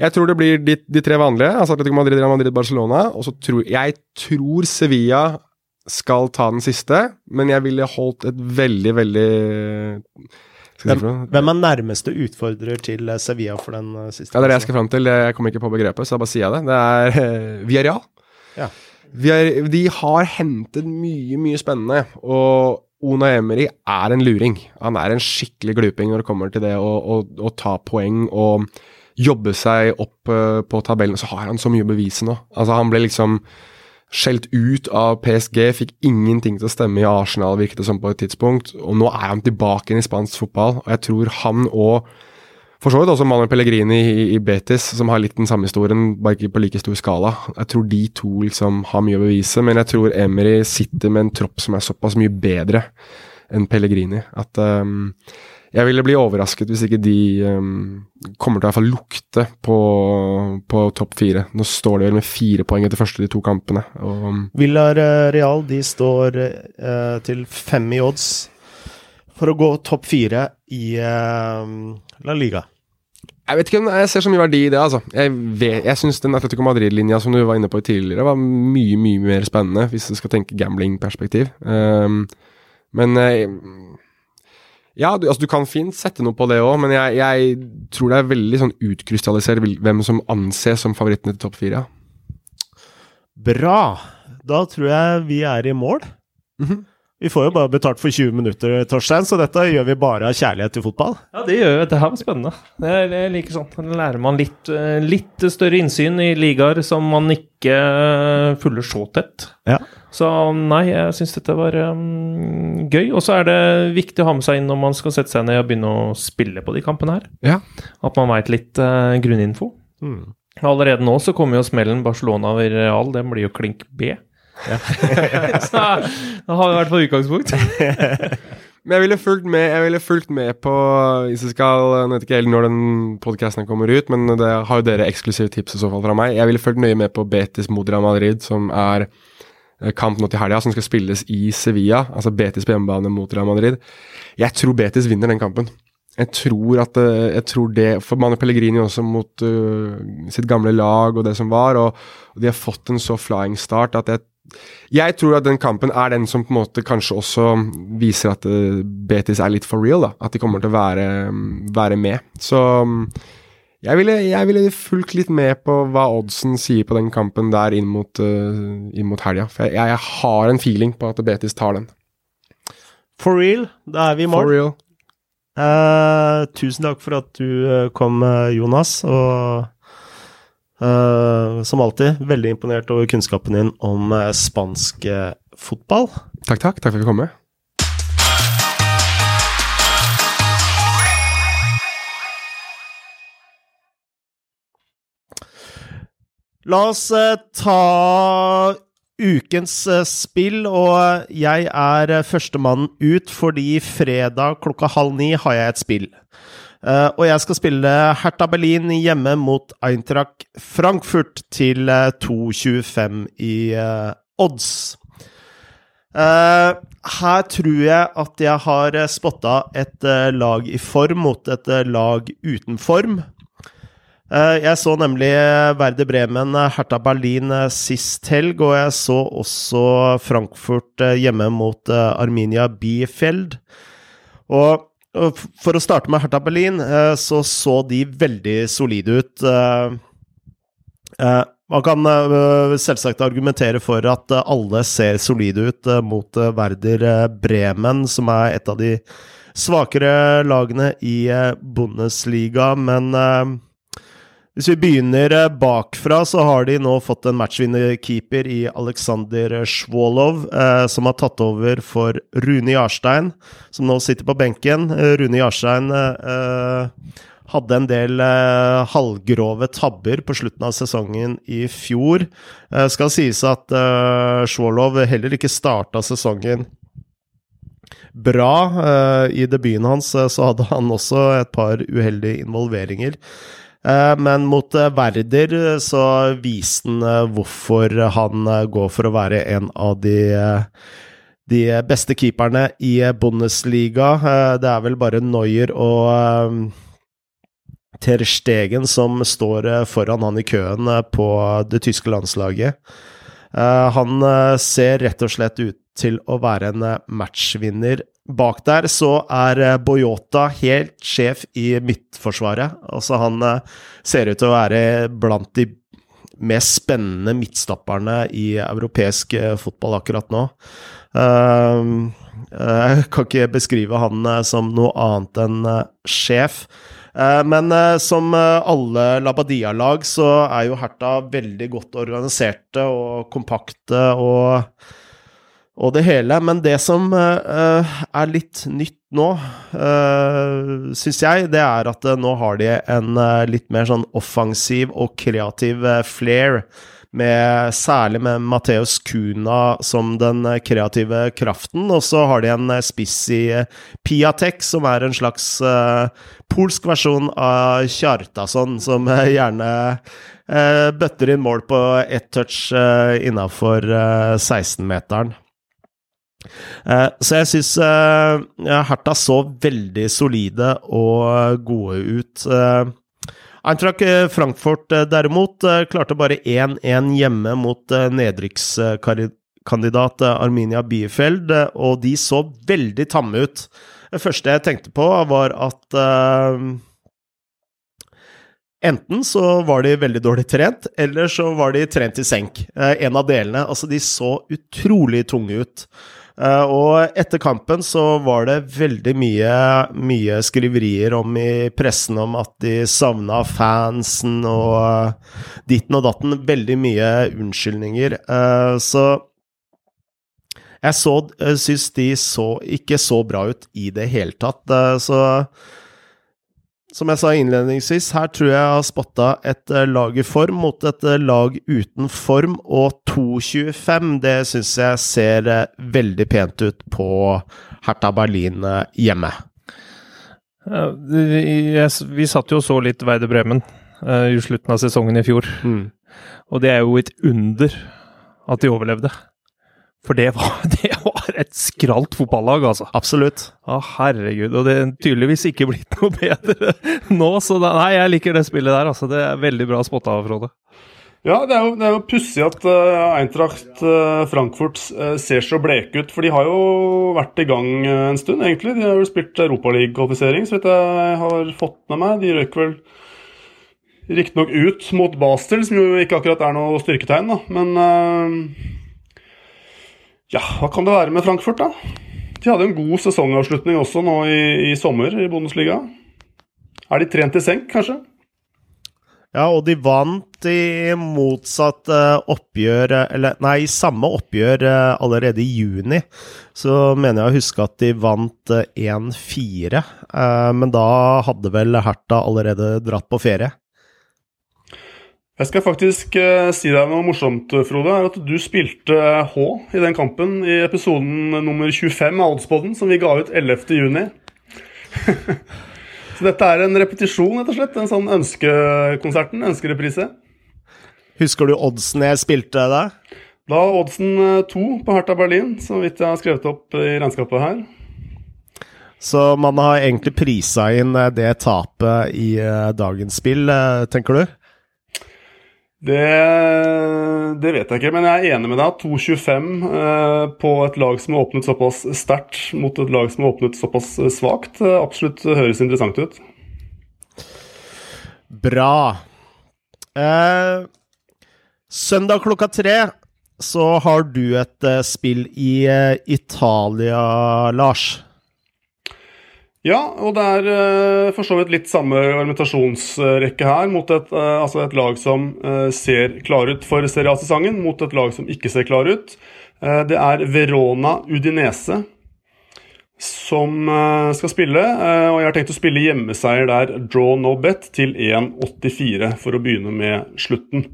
Jeg tror det blir de, de tre vanlige. Altså Atletico Madrid, Real Madrid, Barcelona. Og så tror jeg tror Sevilla skal ta den siste, men jeg ville holdt et veldig, veldig? Hvem er nærmeste utfordrer til Sevilla for den eh, siste? Ja, det er det jeg skal fram til. Jeg kommer ikke på begrepet, så da bare sier jeg det. Det er uh, Villarreal. Ja. Villar- De har hentet mye, mye spennende. Og Ona Emery er en luring. Han er en skikkelig gluping når det kommer til det å, å, å ta poeng og jobbe seg opp eh, på tabellen. Så har han så mye å bevise nå. Altså, han ble liksom skjelt ut av PSG, fikk ingenting til å stemme i Arsenal, virket det som på et tidspunkt. Og nå er han tilbake inn i spansk fotball, og jeg tror han og for så vidt også Manuel Pellegrini i, i Betis, som har litt den samme historien, bare ikke på like stor skala. Jeg tror de to liksom har mye å bevise, men jeg tror Emery sitter med en tropp som er såpass mye bedre enn Pellegrini. At um, jeg ville bli overrasket hvis ikke de um, kommer til å i hvert fall lukte på, på topp fire. Nå står de vel med fire poeng etter første de to kampene. Og, Villarreal de står uh, til fem i odds for å gå topp fire i eh, La Liga. Jeg vet ikke om jeg ser så mye verdi i det, altså. Jeg, vet- jeg syns den Atletico Madrid-linja som du var inne på tidligere, var mye, mye mer spennende, hvis du skal tenke gambling-perspektiv. Um, men eh, Ja, du, altså, du kan fint sette noe på det òg, men jeg, jeg tror det er veldig sånn utkrystallisert hvem som anses som favorittene til topp fire. Bra! Da tror jeg vi er i mål. Mhm. Vi får jo bare betalt for 20 minutter, Torstein, så dette gjør vi bare av kjærlighet til fotball. Ja, det gjør vi. Det her var spennende. Det er, det er like sånn. Da lærer man litt, eh, litt større innsyn i ligaer som man ikke eh, følger så tett. Ja. Så nei, jeg syns dette var um, gøy. Og så er det viktig å ha med seg inn når man skal sette seg ned og begynne å spille på de kampene her. Ja. At man veit litt uh, grunninfo. Mm. Allerede nå så kommer jo smellen Barcelona over Real. Den blir jo klink B. så da har vi hvert fall utgangspunkt. Men jeg ville fulgt med, jeg ville fulgt med på Hvis jeg skal Jeg vet ikke helt når den podkasten kommer ut, men det har jo dere eksklusive tips i så fall fra meg. Jeg ville fulgt nøye med på Betis mot Real Madrid, som er eh, kamp nå til helga, som skal spilles i Sevilla. Altså Betis på hjemmebane mot Real Madrid. Jeg tror Betis vinner den kampen. Jeg tror at eh, jeg tror det For Manu Pellegrini også mot uh, sitt gamle lag og det som var, og, og de har fått en så flying start at jeg jeg tror at den kampen er den som på en måte kanskje også viser at uh, Betis er litt for real. da, At de kommer til å være, være med. Så um, jeg ville, jeg ville, fulgt litt med på hva oddsen sier på den kampen der inn mot, uh, inn mot helga. For jeg, jeg, har en feeling på at Betis tar den. For real, da er vi i mål. For real. Uh, tusen takk for at du kom, Jonas. og Uh, som alltid, veldig imponert over kunnskapen din om uh, spansk uh, fotball. Takk, takk. Takk for at du kom med. La oss ta ukens spill, og jeg er førstemann ut fordi fredag klokka halv ni har jeg et spill. Uh, og jeg skal spille Hertha Berlin hjemme mot Eintracht Frankfurt til uh, 2,25 i uh, odds. her tror jeg at jeg har spotta et lag i form mot et lag uten form. jeg så nemlig Verde Bremen, Hertha Berlin sist helg, og jeg så også Frankfurt hjemme mot Arminia Biefeld. Og for å starte med Hertha Berlin, eh, så så de veldig solide ut. Eh, eh, man kan selvsagt argumentere for at alle ser solide ut mot Werder Bremen, som er et av de svakere lagene i Bundesliga, men hvis vi begynner eh, bakfra, så har de nå fått en matchvinnerkeeper i Aleksander Svålov, eh, som har tatt over for Rune Jarstein, som nå sitter på benken. Eh, Rune Jarstein eh, hadde en del eh, halvgrove tabber på slutten av sesongen i fjor. Eh, skal sies at eh, Svålov heller ikke starta sesongen bra. I debuten hans så hadde han også et par uheldige involveringer. Eh, men mot eh, Werder eh, så viste han hvorfor han går for å være en av de, de beste keeperne i Bundesliga. Det er vel bare Neuer og Ter Stegen som står foran han i køen på det tyske landslaget. Han ser rett og slett ut til å være en matchvinner Bak der så er eh, Boyota helt sjef i midtforsvaret. Altså, han eh, ser ut til å være blant de mest spennende midtstopperne i europeisk eh, fotball akkurat nå. Jeg kan ikke beskrive han som noe annet enn sjef. Men som alle Labadia-lag så er jo Herta veldig godt organiserte og kompakte og og det hele. Men det som uh, er litt nytt nå, uh, syns jeg, det er at uh, nå har de en uh, litt mer sånn offensiv og kreativ flair. Med, særlig med Mateus Kuna som den kreative kraften. Og så har de en spiss i Piatek, som er en slags polsk versjon av Kjartason, som gjerne bøtter inn mål på ett touch uh, innafor 16-meteren. Uh, så jeg syns Hertha Herta så veldig solide og gode ut. Uh, Eintracht Frankfurt derimot klarte bare 1-1 hjemme mot nedrykkskandidat Arminia Biefeld, og de så veldig tamme ut. Det første jeg tenkte på, var at Enten så var de veldig dårlig trent, eller så var de trent i senk. en av delene. Altså, de så utrolig tunge ut. Uh, og etter kampen så var det veldig mye, mye skriverier om i pressen om at de savna fansen og uh, ditten og datten. Veldig mye unnskyldninger. Uh, så jeg så, syns de så ikke så bra ut i det hele tatt. så som jeg sa innledningsvis, her tror jeg jeg har spotta et eh, lag i form mot et eh, lag uten form, og 2.25, det syns jeg ser eh, veldig pent ut på Hertha Berlin hjemme. vi satt jo og så litt Veide Bremen i slutten av sesongen i fjor, mm. og det er jo et under at de overlevde. For det var, det var et skralt fotballag, altså. Absolutt. Å, herregud. Og det er tydeligvis ikke blitt noe bedre nå, så da, nei, jeg liker det spillet der, altså. Det er veldig bra spotta, Frode. Ja, det er jo, det jo pussig at uh, Eintracht uh, Frankfurt uh, ser så bleke ut. For de har jo vært i gang en stund, egentlig. De har jo spilt Europaliga-kvalifisering, så vidt jeg har fått med meg. De røyk vel riktignok ut mot Basel, som jo ikke akkurat er noe styrketegn, da. Men ja, hva kan det være med Frankfurt, da? De hadde en god sesongavslutning også nå i, i sommer i Bundesliga. Er de trent i senk, kanskje? Ja, og de vant i motsatt uh, oppgjør Eller nei, i samme oppgjør uh, allerede i juni. Så mener jeg å huske at de vant uh, 1-4. men da hadde vel Herta allerede dratt på ferie. Jeg skal faktisk uh, si deg noe morsomt, Frode. er at Du spilte H i den kampen i episoden nummer 25 av Oddspodden, som vi ga ut 11.6. Så dette er en repetisjon, rett og slett. En sånn ønskekonserten, ønskereprise. Husker du oddsen jeg spilte deg? Da oddsen eh, to på Hertha Berlin, så vidt jeg har skrevet opp i regnskapet her. Så man har egentlig prisa inn eh, det tapet i dagens spill, tenker du? Det, det, vet jeg ikke, men jeg er enig med deg. 2,25 eh, på et lag som har åpnet såpass sterkt mot et lag som har åpnet såpass eh, svakt, eh, absolutt høres interessant ut. Bra. Eh, søndag klokka tre så har du et eh, spill i eh, Italia, Lars. Ja, og det er uh, for så vidt litt samme argumentasjonsrekke her, mot et, uh, altså et lag som uh, ser klar ut for Serie A-sesongen, mot et lag som ikke ser klar ut. det er Verona Udinese som skal spille, og jeg har tenkt å spille hjemmeseier der, draw no bet, til 1,84 for å begynne med slutten.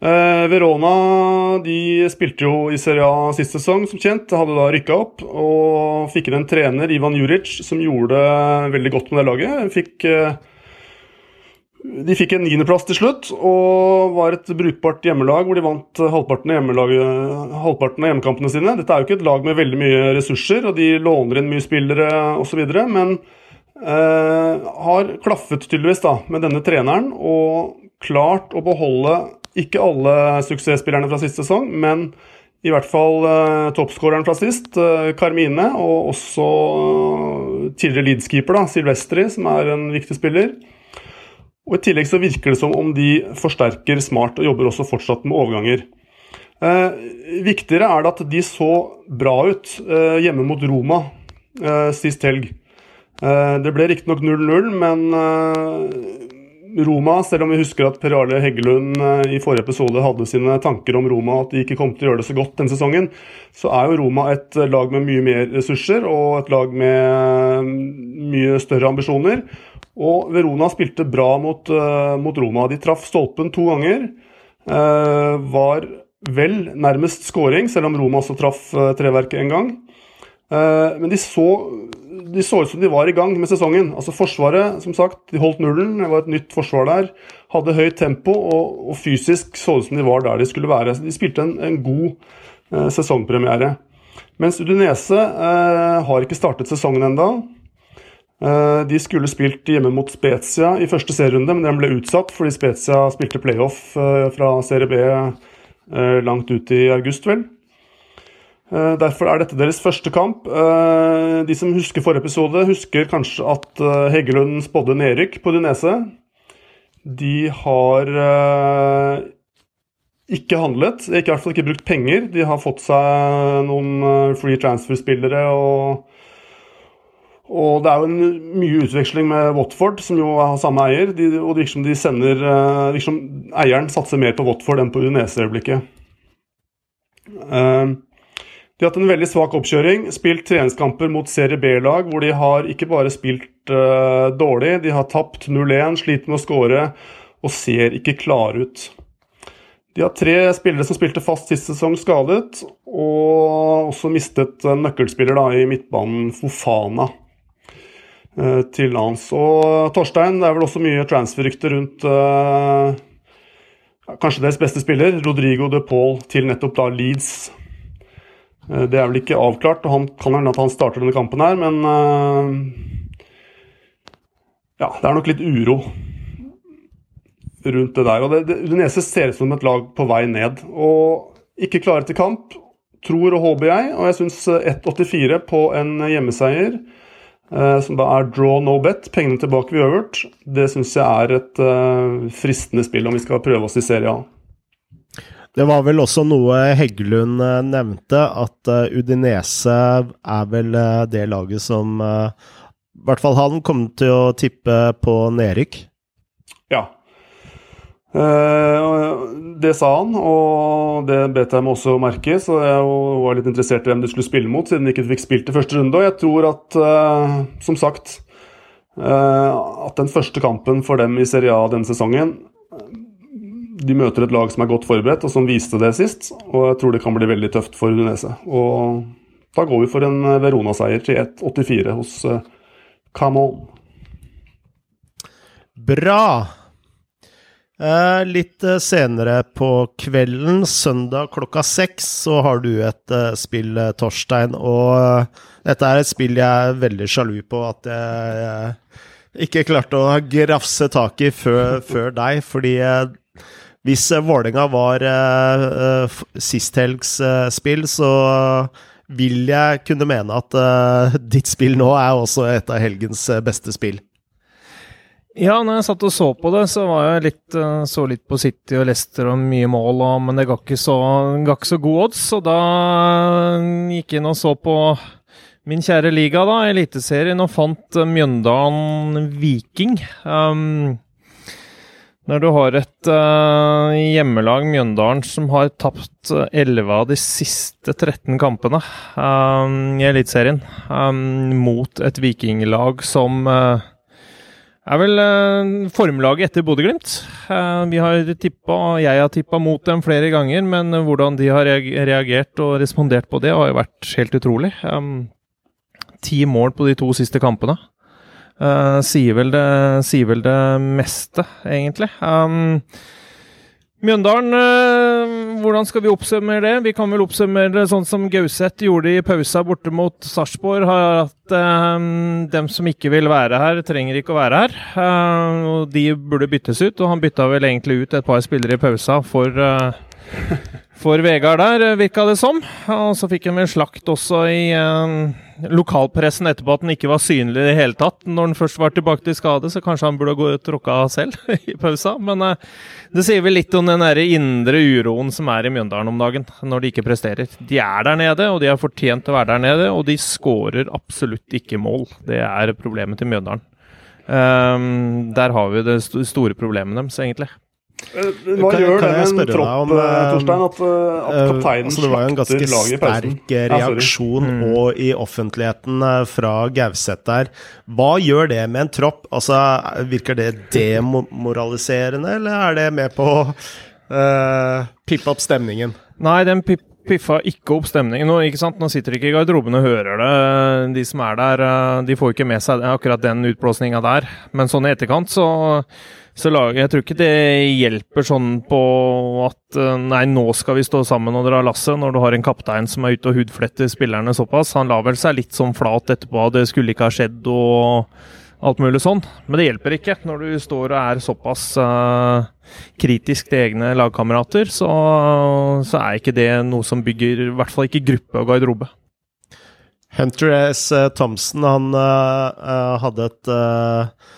Eh, Verona de spilte jo i Serie A sist sesong, som kjent. Hadde da rykka opp og fikk inn en trener, Ivan Juric, som gjorde det veldig godt med det laget. Fikk, eh, de fikk en niendeplass til slutt og var et brukbart hjemmelag hvor de vant halvparten av, halvparten av hjemmekampene sine. Dette er jo ikke et lag med veldig mye ressurser, og de låner inn mye spillere osv., men eh, har klaffet tydeligvis da med denne treneren og klart å beholde ikke alle suksessspillerne fra sist sesong, men i hvert fall uh, toppskåreren fra sist, uh, Carmine, og også uh, tidligere Leeds-keeper, Silvestri, som er en viktig spiller. Og I tillegg så virker det som om de forsterker smart og jobber også fortsatt med overganger. Eh, viktigere er det at de så bra ut hjemme mot Roma sist helg. det ble riktignok 0-0, men Roma, selv om vi husker at Per Arle Heggelund eh, i forrige episode hadde sine tanker om Roma, at de ikke kom til å gjøre det så godt denne sesongen, så er jo Roma et lag med mye mer ressurser og et lag med mm, mye større ambisjoner. Og Verona spilte bra mot, uh, mot Roma. De traff stolpen to ganger. Var vel nærmest scoring, selv om Roma også traff treverket en gang. men de så de så ut som de var i gang med sesongen. Altså Forsvaret, som sagt, de holdt nullen. Det var et nytt forsvar der. Hadde høyt tempo og, og fysisk så ut som de var der de skulle være. Så de spilte en, en god eh, sesongpremiere. Mens Udinese eh, har ikke startet sesongen ennå. Eh, de skulle spilt hjemme mot Spezia i første serierunde, men den ble utsatt fordi Spezia spilte playoff eh, fra Serie B eh, langt ut i august, vel. Eh, derfor er dette deres første kamp. Eh, de som husker forrige episode, husker kanskje at eh, Heggelund spådde nedrykk på Dinese. De har ikke handlet. Ikke, i hvert fall ikke brukt penger. De har fått seg noen free transfer-spillere. og og det er jo en mye utveksling med Watford, som jo har samme eier. De, og det virker de sender virker eieren satser mer på Watford enn på Udinese i øyeblikket. Uh, de har hatt en veldig svak oppkjøring. Spilt treningskamper mot serie B-lag, hvor de har ikke bare spilt uh, dårlig, de har tapt 0-1, sliter med å skåre og ser ikke klare ut. De har tre spillere som spilte fast sist sesong, skadet, og også mistet en nøkkelspiller da, i midtbanen, Fofana. Uh, til lands. Og Torstein, det er vel også mye transfer-rykter rundt uh, kanskje deres beste spiller, Rodrigo de Paul, til nettopp da Leeds. Uh, det er vel ikke avklart, og han kan hende at han starter denne kampen her, men uh, Ja, det er nok litt uro rundt det der. og det, det, Udinese ser ut som et lag på vei ned. og Ikke klare til kamp, tror og håper jeg. Og jeg syns 1,84 på en hjemmeseier Eh, som da er draw no bet, pengene tilbake ved øvert. Det syns jeg er et fristende spill om vi skal prøve oss i Serie A. Det var vel også noe Heggelund uh, nevnte, at uh, Udinese er vel det laget som I hvert fall han kom til å tippe på nedrykk. Ja, Eh, det sa han, og det bet jeg meg også merke, så jeg var litt interessert i hvem de skulle spille mot, siden de ikke fikk spilt i første runde. Og jeg tror at, eh, som sagt, eh, at den første kampen for dem i Serie A denne sesongen De møter et lag som er godt forberedt, og som viste det sist. Og jeg tror det kan bli veldig tøft for Udinese. Og da går vi for en Verona-seier til 1,84 hos Camon. Bra. Eh, litt eh, senere på kvelden, søndag klokka seks, så har du et spill, Torstein. Og dette er et spill jeg er veldig sjalu på at jeg, jeg ikke klarte å grafse tak i før, før deg. Fordi hvis Vålerenga var sist helgs spill, så vil jeg kunne mene at ditt spill nå er også et av helgens beste spill. Ja, når jeg satt og så på det, så var jeg litt, så litt på City og Leicester og mye mål, og, men det ga ikke, så, ga ikke så god odds. så da gikk jeg inn og så på min kjære liga, da, Eliteserien, og fant Mjøndalen Viking. Um, når du har et uh, hjemmelag, Mjøndalen, som har tapt 11 av de siste 13 kampene um, i Eliteserien, um, mot et vikinglag som uh, er vel uh, formlaget etter Bodø-Glimt. Vi har tippa, jeg har tippa mot dem flere ganger, men hvordan de har reagert og respondert på det, har jo vært helt utrolig. Um, ti mål på de to siste kampene. Uh, sier, vel det, sier vel det meste, egentlig. Um, Mjøndalen, uh, hvordan skal vi oppsummere det? Vi kan vel oppsummere det sånn som Gauseth gjorde i pausa borte mot Sarpsborg. At uh, dem som ikke vil være her, trenger ikke å være her. Og de burde byttes ut, og han bytta vel egentlig ut et par spillere i pausa for for Vegard der, eh, virka det som. Og så fikk han vel slakt også i eh, lokalpressen etterpå at han ikke var synlig i det hele tatt når han først var tilbake til skade, så kanskje han burde gå ut og tråkka selv i pausa. Men eh, det sier vel litt om den der indre uroen som er i Mjøndalen om dagen, når de ikke presterer. De er der nede, og de har fortjent å være der nede, og de skårer absolutt ikke mål. Det er problemet til Mjøndalen. Um, der har vi det store problemet deres, egentlig. Eh, hva kan, gjør kan det med en tropp, om, eh, Torstein, at, eh, at kapteinen altså Det var jo en ganske sterk reaksjon ja, mm. og i offentligheten fra Gauseth der. Hva gjør det med en tropp? Altså, Virker det demoraliserende, eller er det med på å uh, pippe opp stemningen? Nei, den pip piffa ikke opp stemningen. Nå, ikke sant? Nå sitter de ikke i garderoben og hører det. De som er der, de får ikke med seg akkurat den utblåsninga der. Men sånn i etterkant så så laget, jeg tror ikke det hjelper sånn på at eh, nei, nå skal vi stå sammen og dra lasset, når du har en kaptein som er ute og hudfletter spillerne såpass. Han la vel seg litt sånn flat etterpå, det skulle ikke ha skjedd og alt mulig sånn. Men det hjelper ikke når du står og er såpass uh, kritisk til egne lagkamerater. Så, så, er ikke det noe som bygger i hvert fall ikke gruppe og garderobe. Hunter S. Thompson han uh, hadde et uh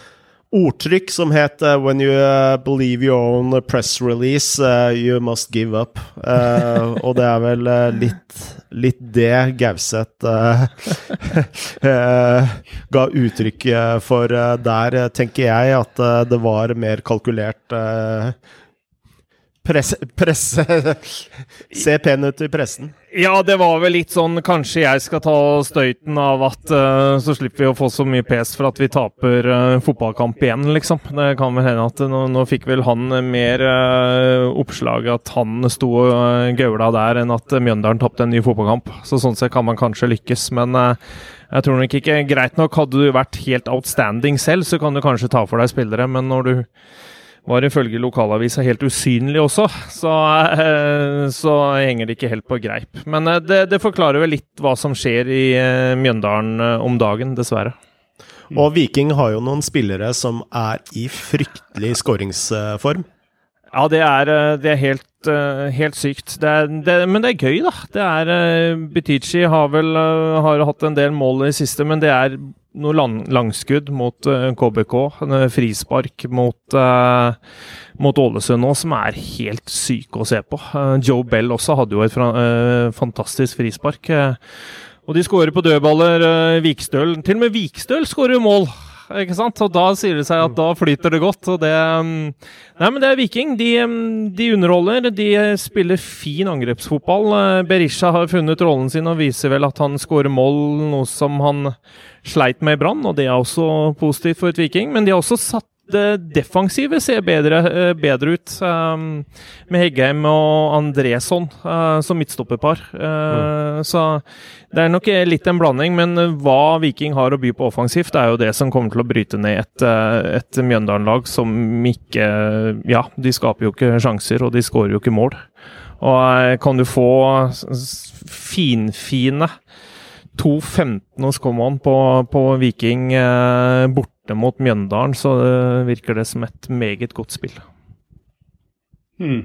ordtrykk som het uh, 'When you uh, believe your own press release, uh, you must give up'. og det er vel litt, litt det Gauseth ga uttrykk for der, tenker jeg, at det var mer kalkulert Presse, presse Se pen ut i pressen. Ja, det var vel litt sånn Kanskje jeg skal ta støyten av at uh, så slipper vi å få så mye pes for at vi taper uh, fotballkamp igjen, liksom. Det kan vel hende at nå, nå fikk vel han mer uh, oppslag at han sto og uh, gaula der, enn at Mjøndalen tapte en ny fotballkamp. Så sånn sett kan man kanskje lykkes, men jeg tror nok ikke Greit nok, hadde du vært helt outstanding selv, så kan du kanskje ta for deg spillere, men når du var ifølge lokalavisa helt usynlig også, så, eh, så, henger det ikke helt på greip. Men eh, det, det, forklarer vel litt hva som skjer i eh, Mjøndalen om dagen, dessverre. Og Viking har jo noen spillere som er i fryktelig skåringsform. Ja, det er, det er helt, helt, sykt. Det er, det, men det er gøy, da. Det er Butichi har vel har hatt en del mål i det siste, men det er noe lang, langskudd mot uh, KBK, KBK. Frispark mot, uh, mot Ålesund nå, som er helt syke å se på. Uh, Joe Bell også hadde jo et fantastisk frispark. og de skårer på dødballer, Vikstøl. Til og med Vikstøl skårer mål! Ikke sant? Og da sier det seg at da flyter det godt. og det mm, Nei, men det er Viking. De, mm, de underholder. De spiller fin angrepsfotball. Berisha har funnet rollen sin og viser vel at han skårer mål, noe som han sleit med i Brann, og det er også positivt for et Viking. Men de har også satt det defensive ser bedre, eh, bedre ut, um, med Heggheim og Andresson uh, som midtstopperpar. Uh, mm. Så det er nok litt en blanding, men hva Viking har å by på offensivt, er jo det som kommer til å bryte ned et, et Mjøndalen-lag som ikke Ja, de skaper jo ikke sjanser, og de skårer jo ikke mål. Og kan du få finfine 2-15 hos Common på, på Viking eh, borte mot Mjøndalen, så det virker det som et meget godt spill. Hmm.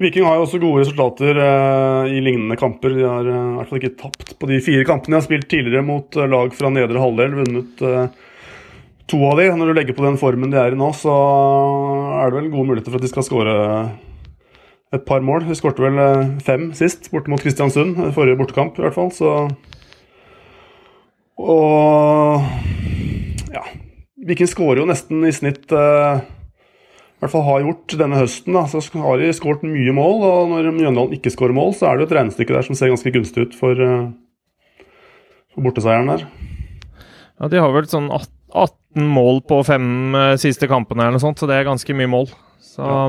Viking har jo også gode resultater eh, i lignende kamper. De har eh, i hvert fall ikke tapt på de fire kampene de har spilt tidligere mot eh, lag fra nedre halvdel. Vunnet eh, to av de. Når du legger på den formen de er i nå, så er det vel gode muligheter for at de skal skåre et par mål. De skårte vel eh, fem sist, borte mot Kristiansund. Eh, forrige bortekamp, i hvert fall. Så Og ja. Viking skårer jo nesten i snitt eh, I hvert fall har gjort denne høsten. da, Så har de skåret mye mål. Og når Mjøndalen ikke skårer mål, så er det jo et regnestykke der som ser ganske gunstig ut for, uh, for borteseieren der. Ja, de har vel sånn 18 mål på fem siste kampene eller noe sånt, så det er ganske mye mål. Så ja.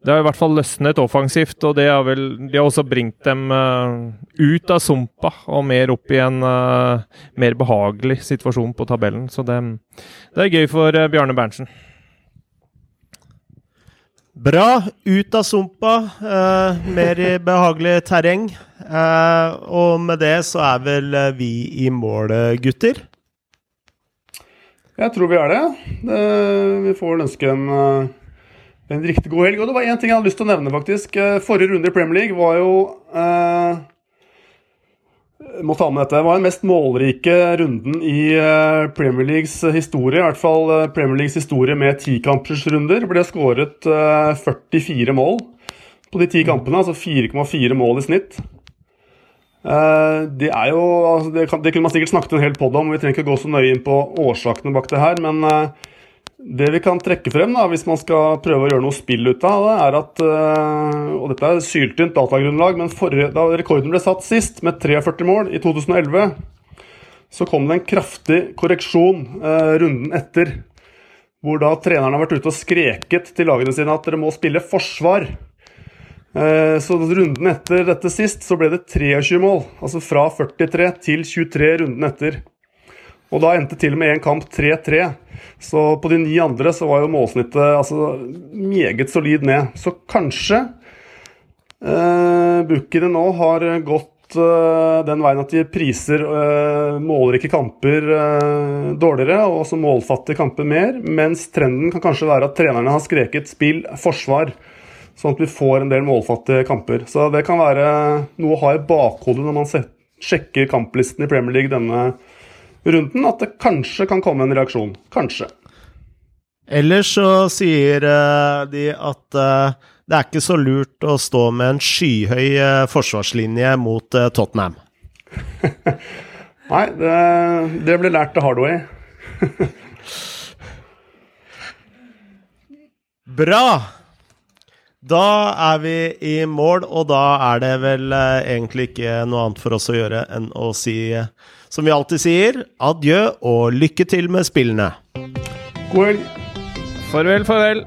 Det har i hvert fall løsnet offensivt, og det har vel de har også bringt dem uh, ut av sumpa og mer opp i en uh, mer behagelig situasjon på tabellen. Så det, det er gøy for uh, Bjarne Berntsen. Bra. Ut av sumpa, mer i behagelig terreng. og med det så er vel vi i mål, gutter? Jeg tror vi er det. det vi får ønske en en riktig god helg. Og det var én ting jeg hadde lyst til å nevne, faktisk. Eh, forrige runde i Premier League var jo eh, må ta med dette. Det var den mest målrike runden i eh, Premier Leagues historie. I hvert fall eh, Premier Leagues historie med tikampersrunder. Det ble skåret 44 mål på de ti kampene, altså 4,4 mål i snitt. Det er jo, altså det, kunne man sikkert snakket en hel podd om, vi trenger ikke gå så nøye inn på årsakene bak det her. Men det vi kan trekke frem, da, hvis man skal prøve å gjøre noe spill ut av det, er at eh, Og dette er syltynt datagrunnlag, men forrige, da rekorden ble satt sist, med 43 mål, i 2011, så kom det en kraftig korreksjon eh, runden etter. Hvor da treneren har vært ute og skreket til lagene sine at dere må spille forsvar. Eh, så runden etter dette sist så ble det 23 mål. Altså fra 43 til 23 runden etter. Og da endte til og med én kamp 3-3. Så på de ni andre så var jo målsnittet altså, meget solid ned. Så kanskje eh, bookene nå har gått eh, den veien at de priser eh, målrike kamper eh, dårligere, og også målfattige kamper mer. Mens trenden kan kanskje være at trenerne har skreket 'spill forsvar'. Sånn at vi får en del målfattige kamper. Så det kan være noe å ha i bakhodet når man sjekker kamplisten i Premier League denne runden at det kanskje kan komme en reaksjon. Kanskje. Ellers så sier eh, de at eh, det er ikke så lurt å stå med en skyhøy eh, forsvarslinje mot Tottenham. Nei, det, det ble lært til Hardway. Bra! Da er vi i mål, og da er det vel egentlig ikke noe annet for oss å gjøre enn å si, som vi alltid sier, adjø og lykke til med spillene. God helg. Farvel, farvel.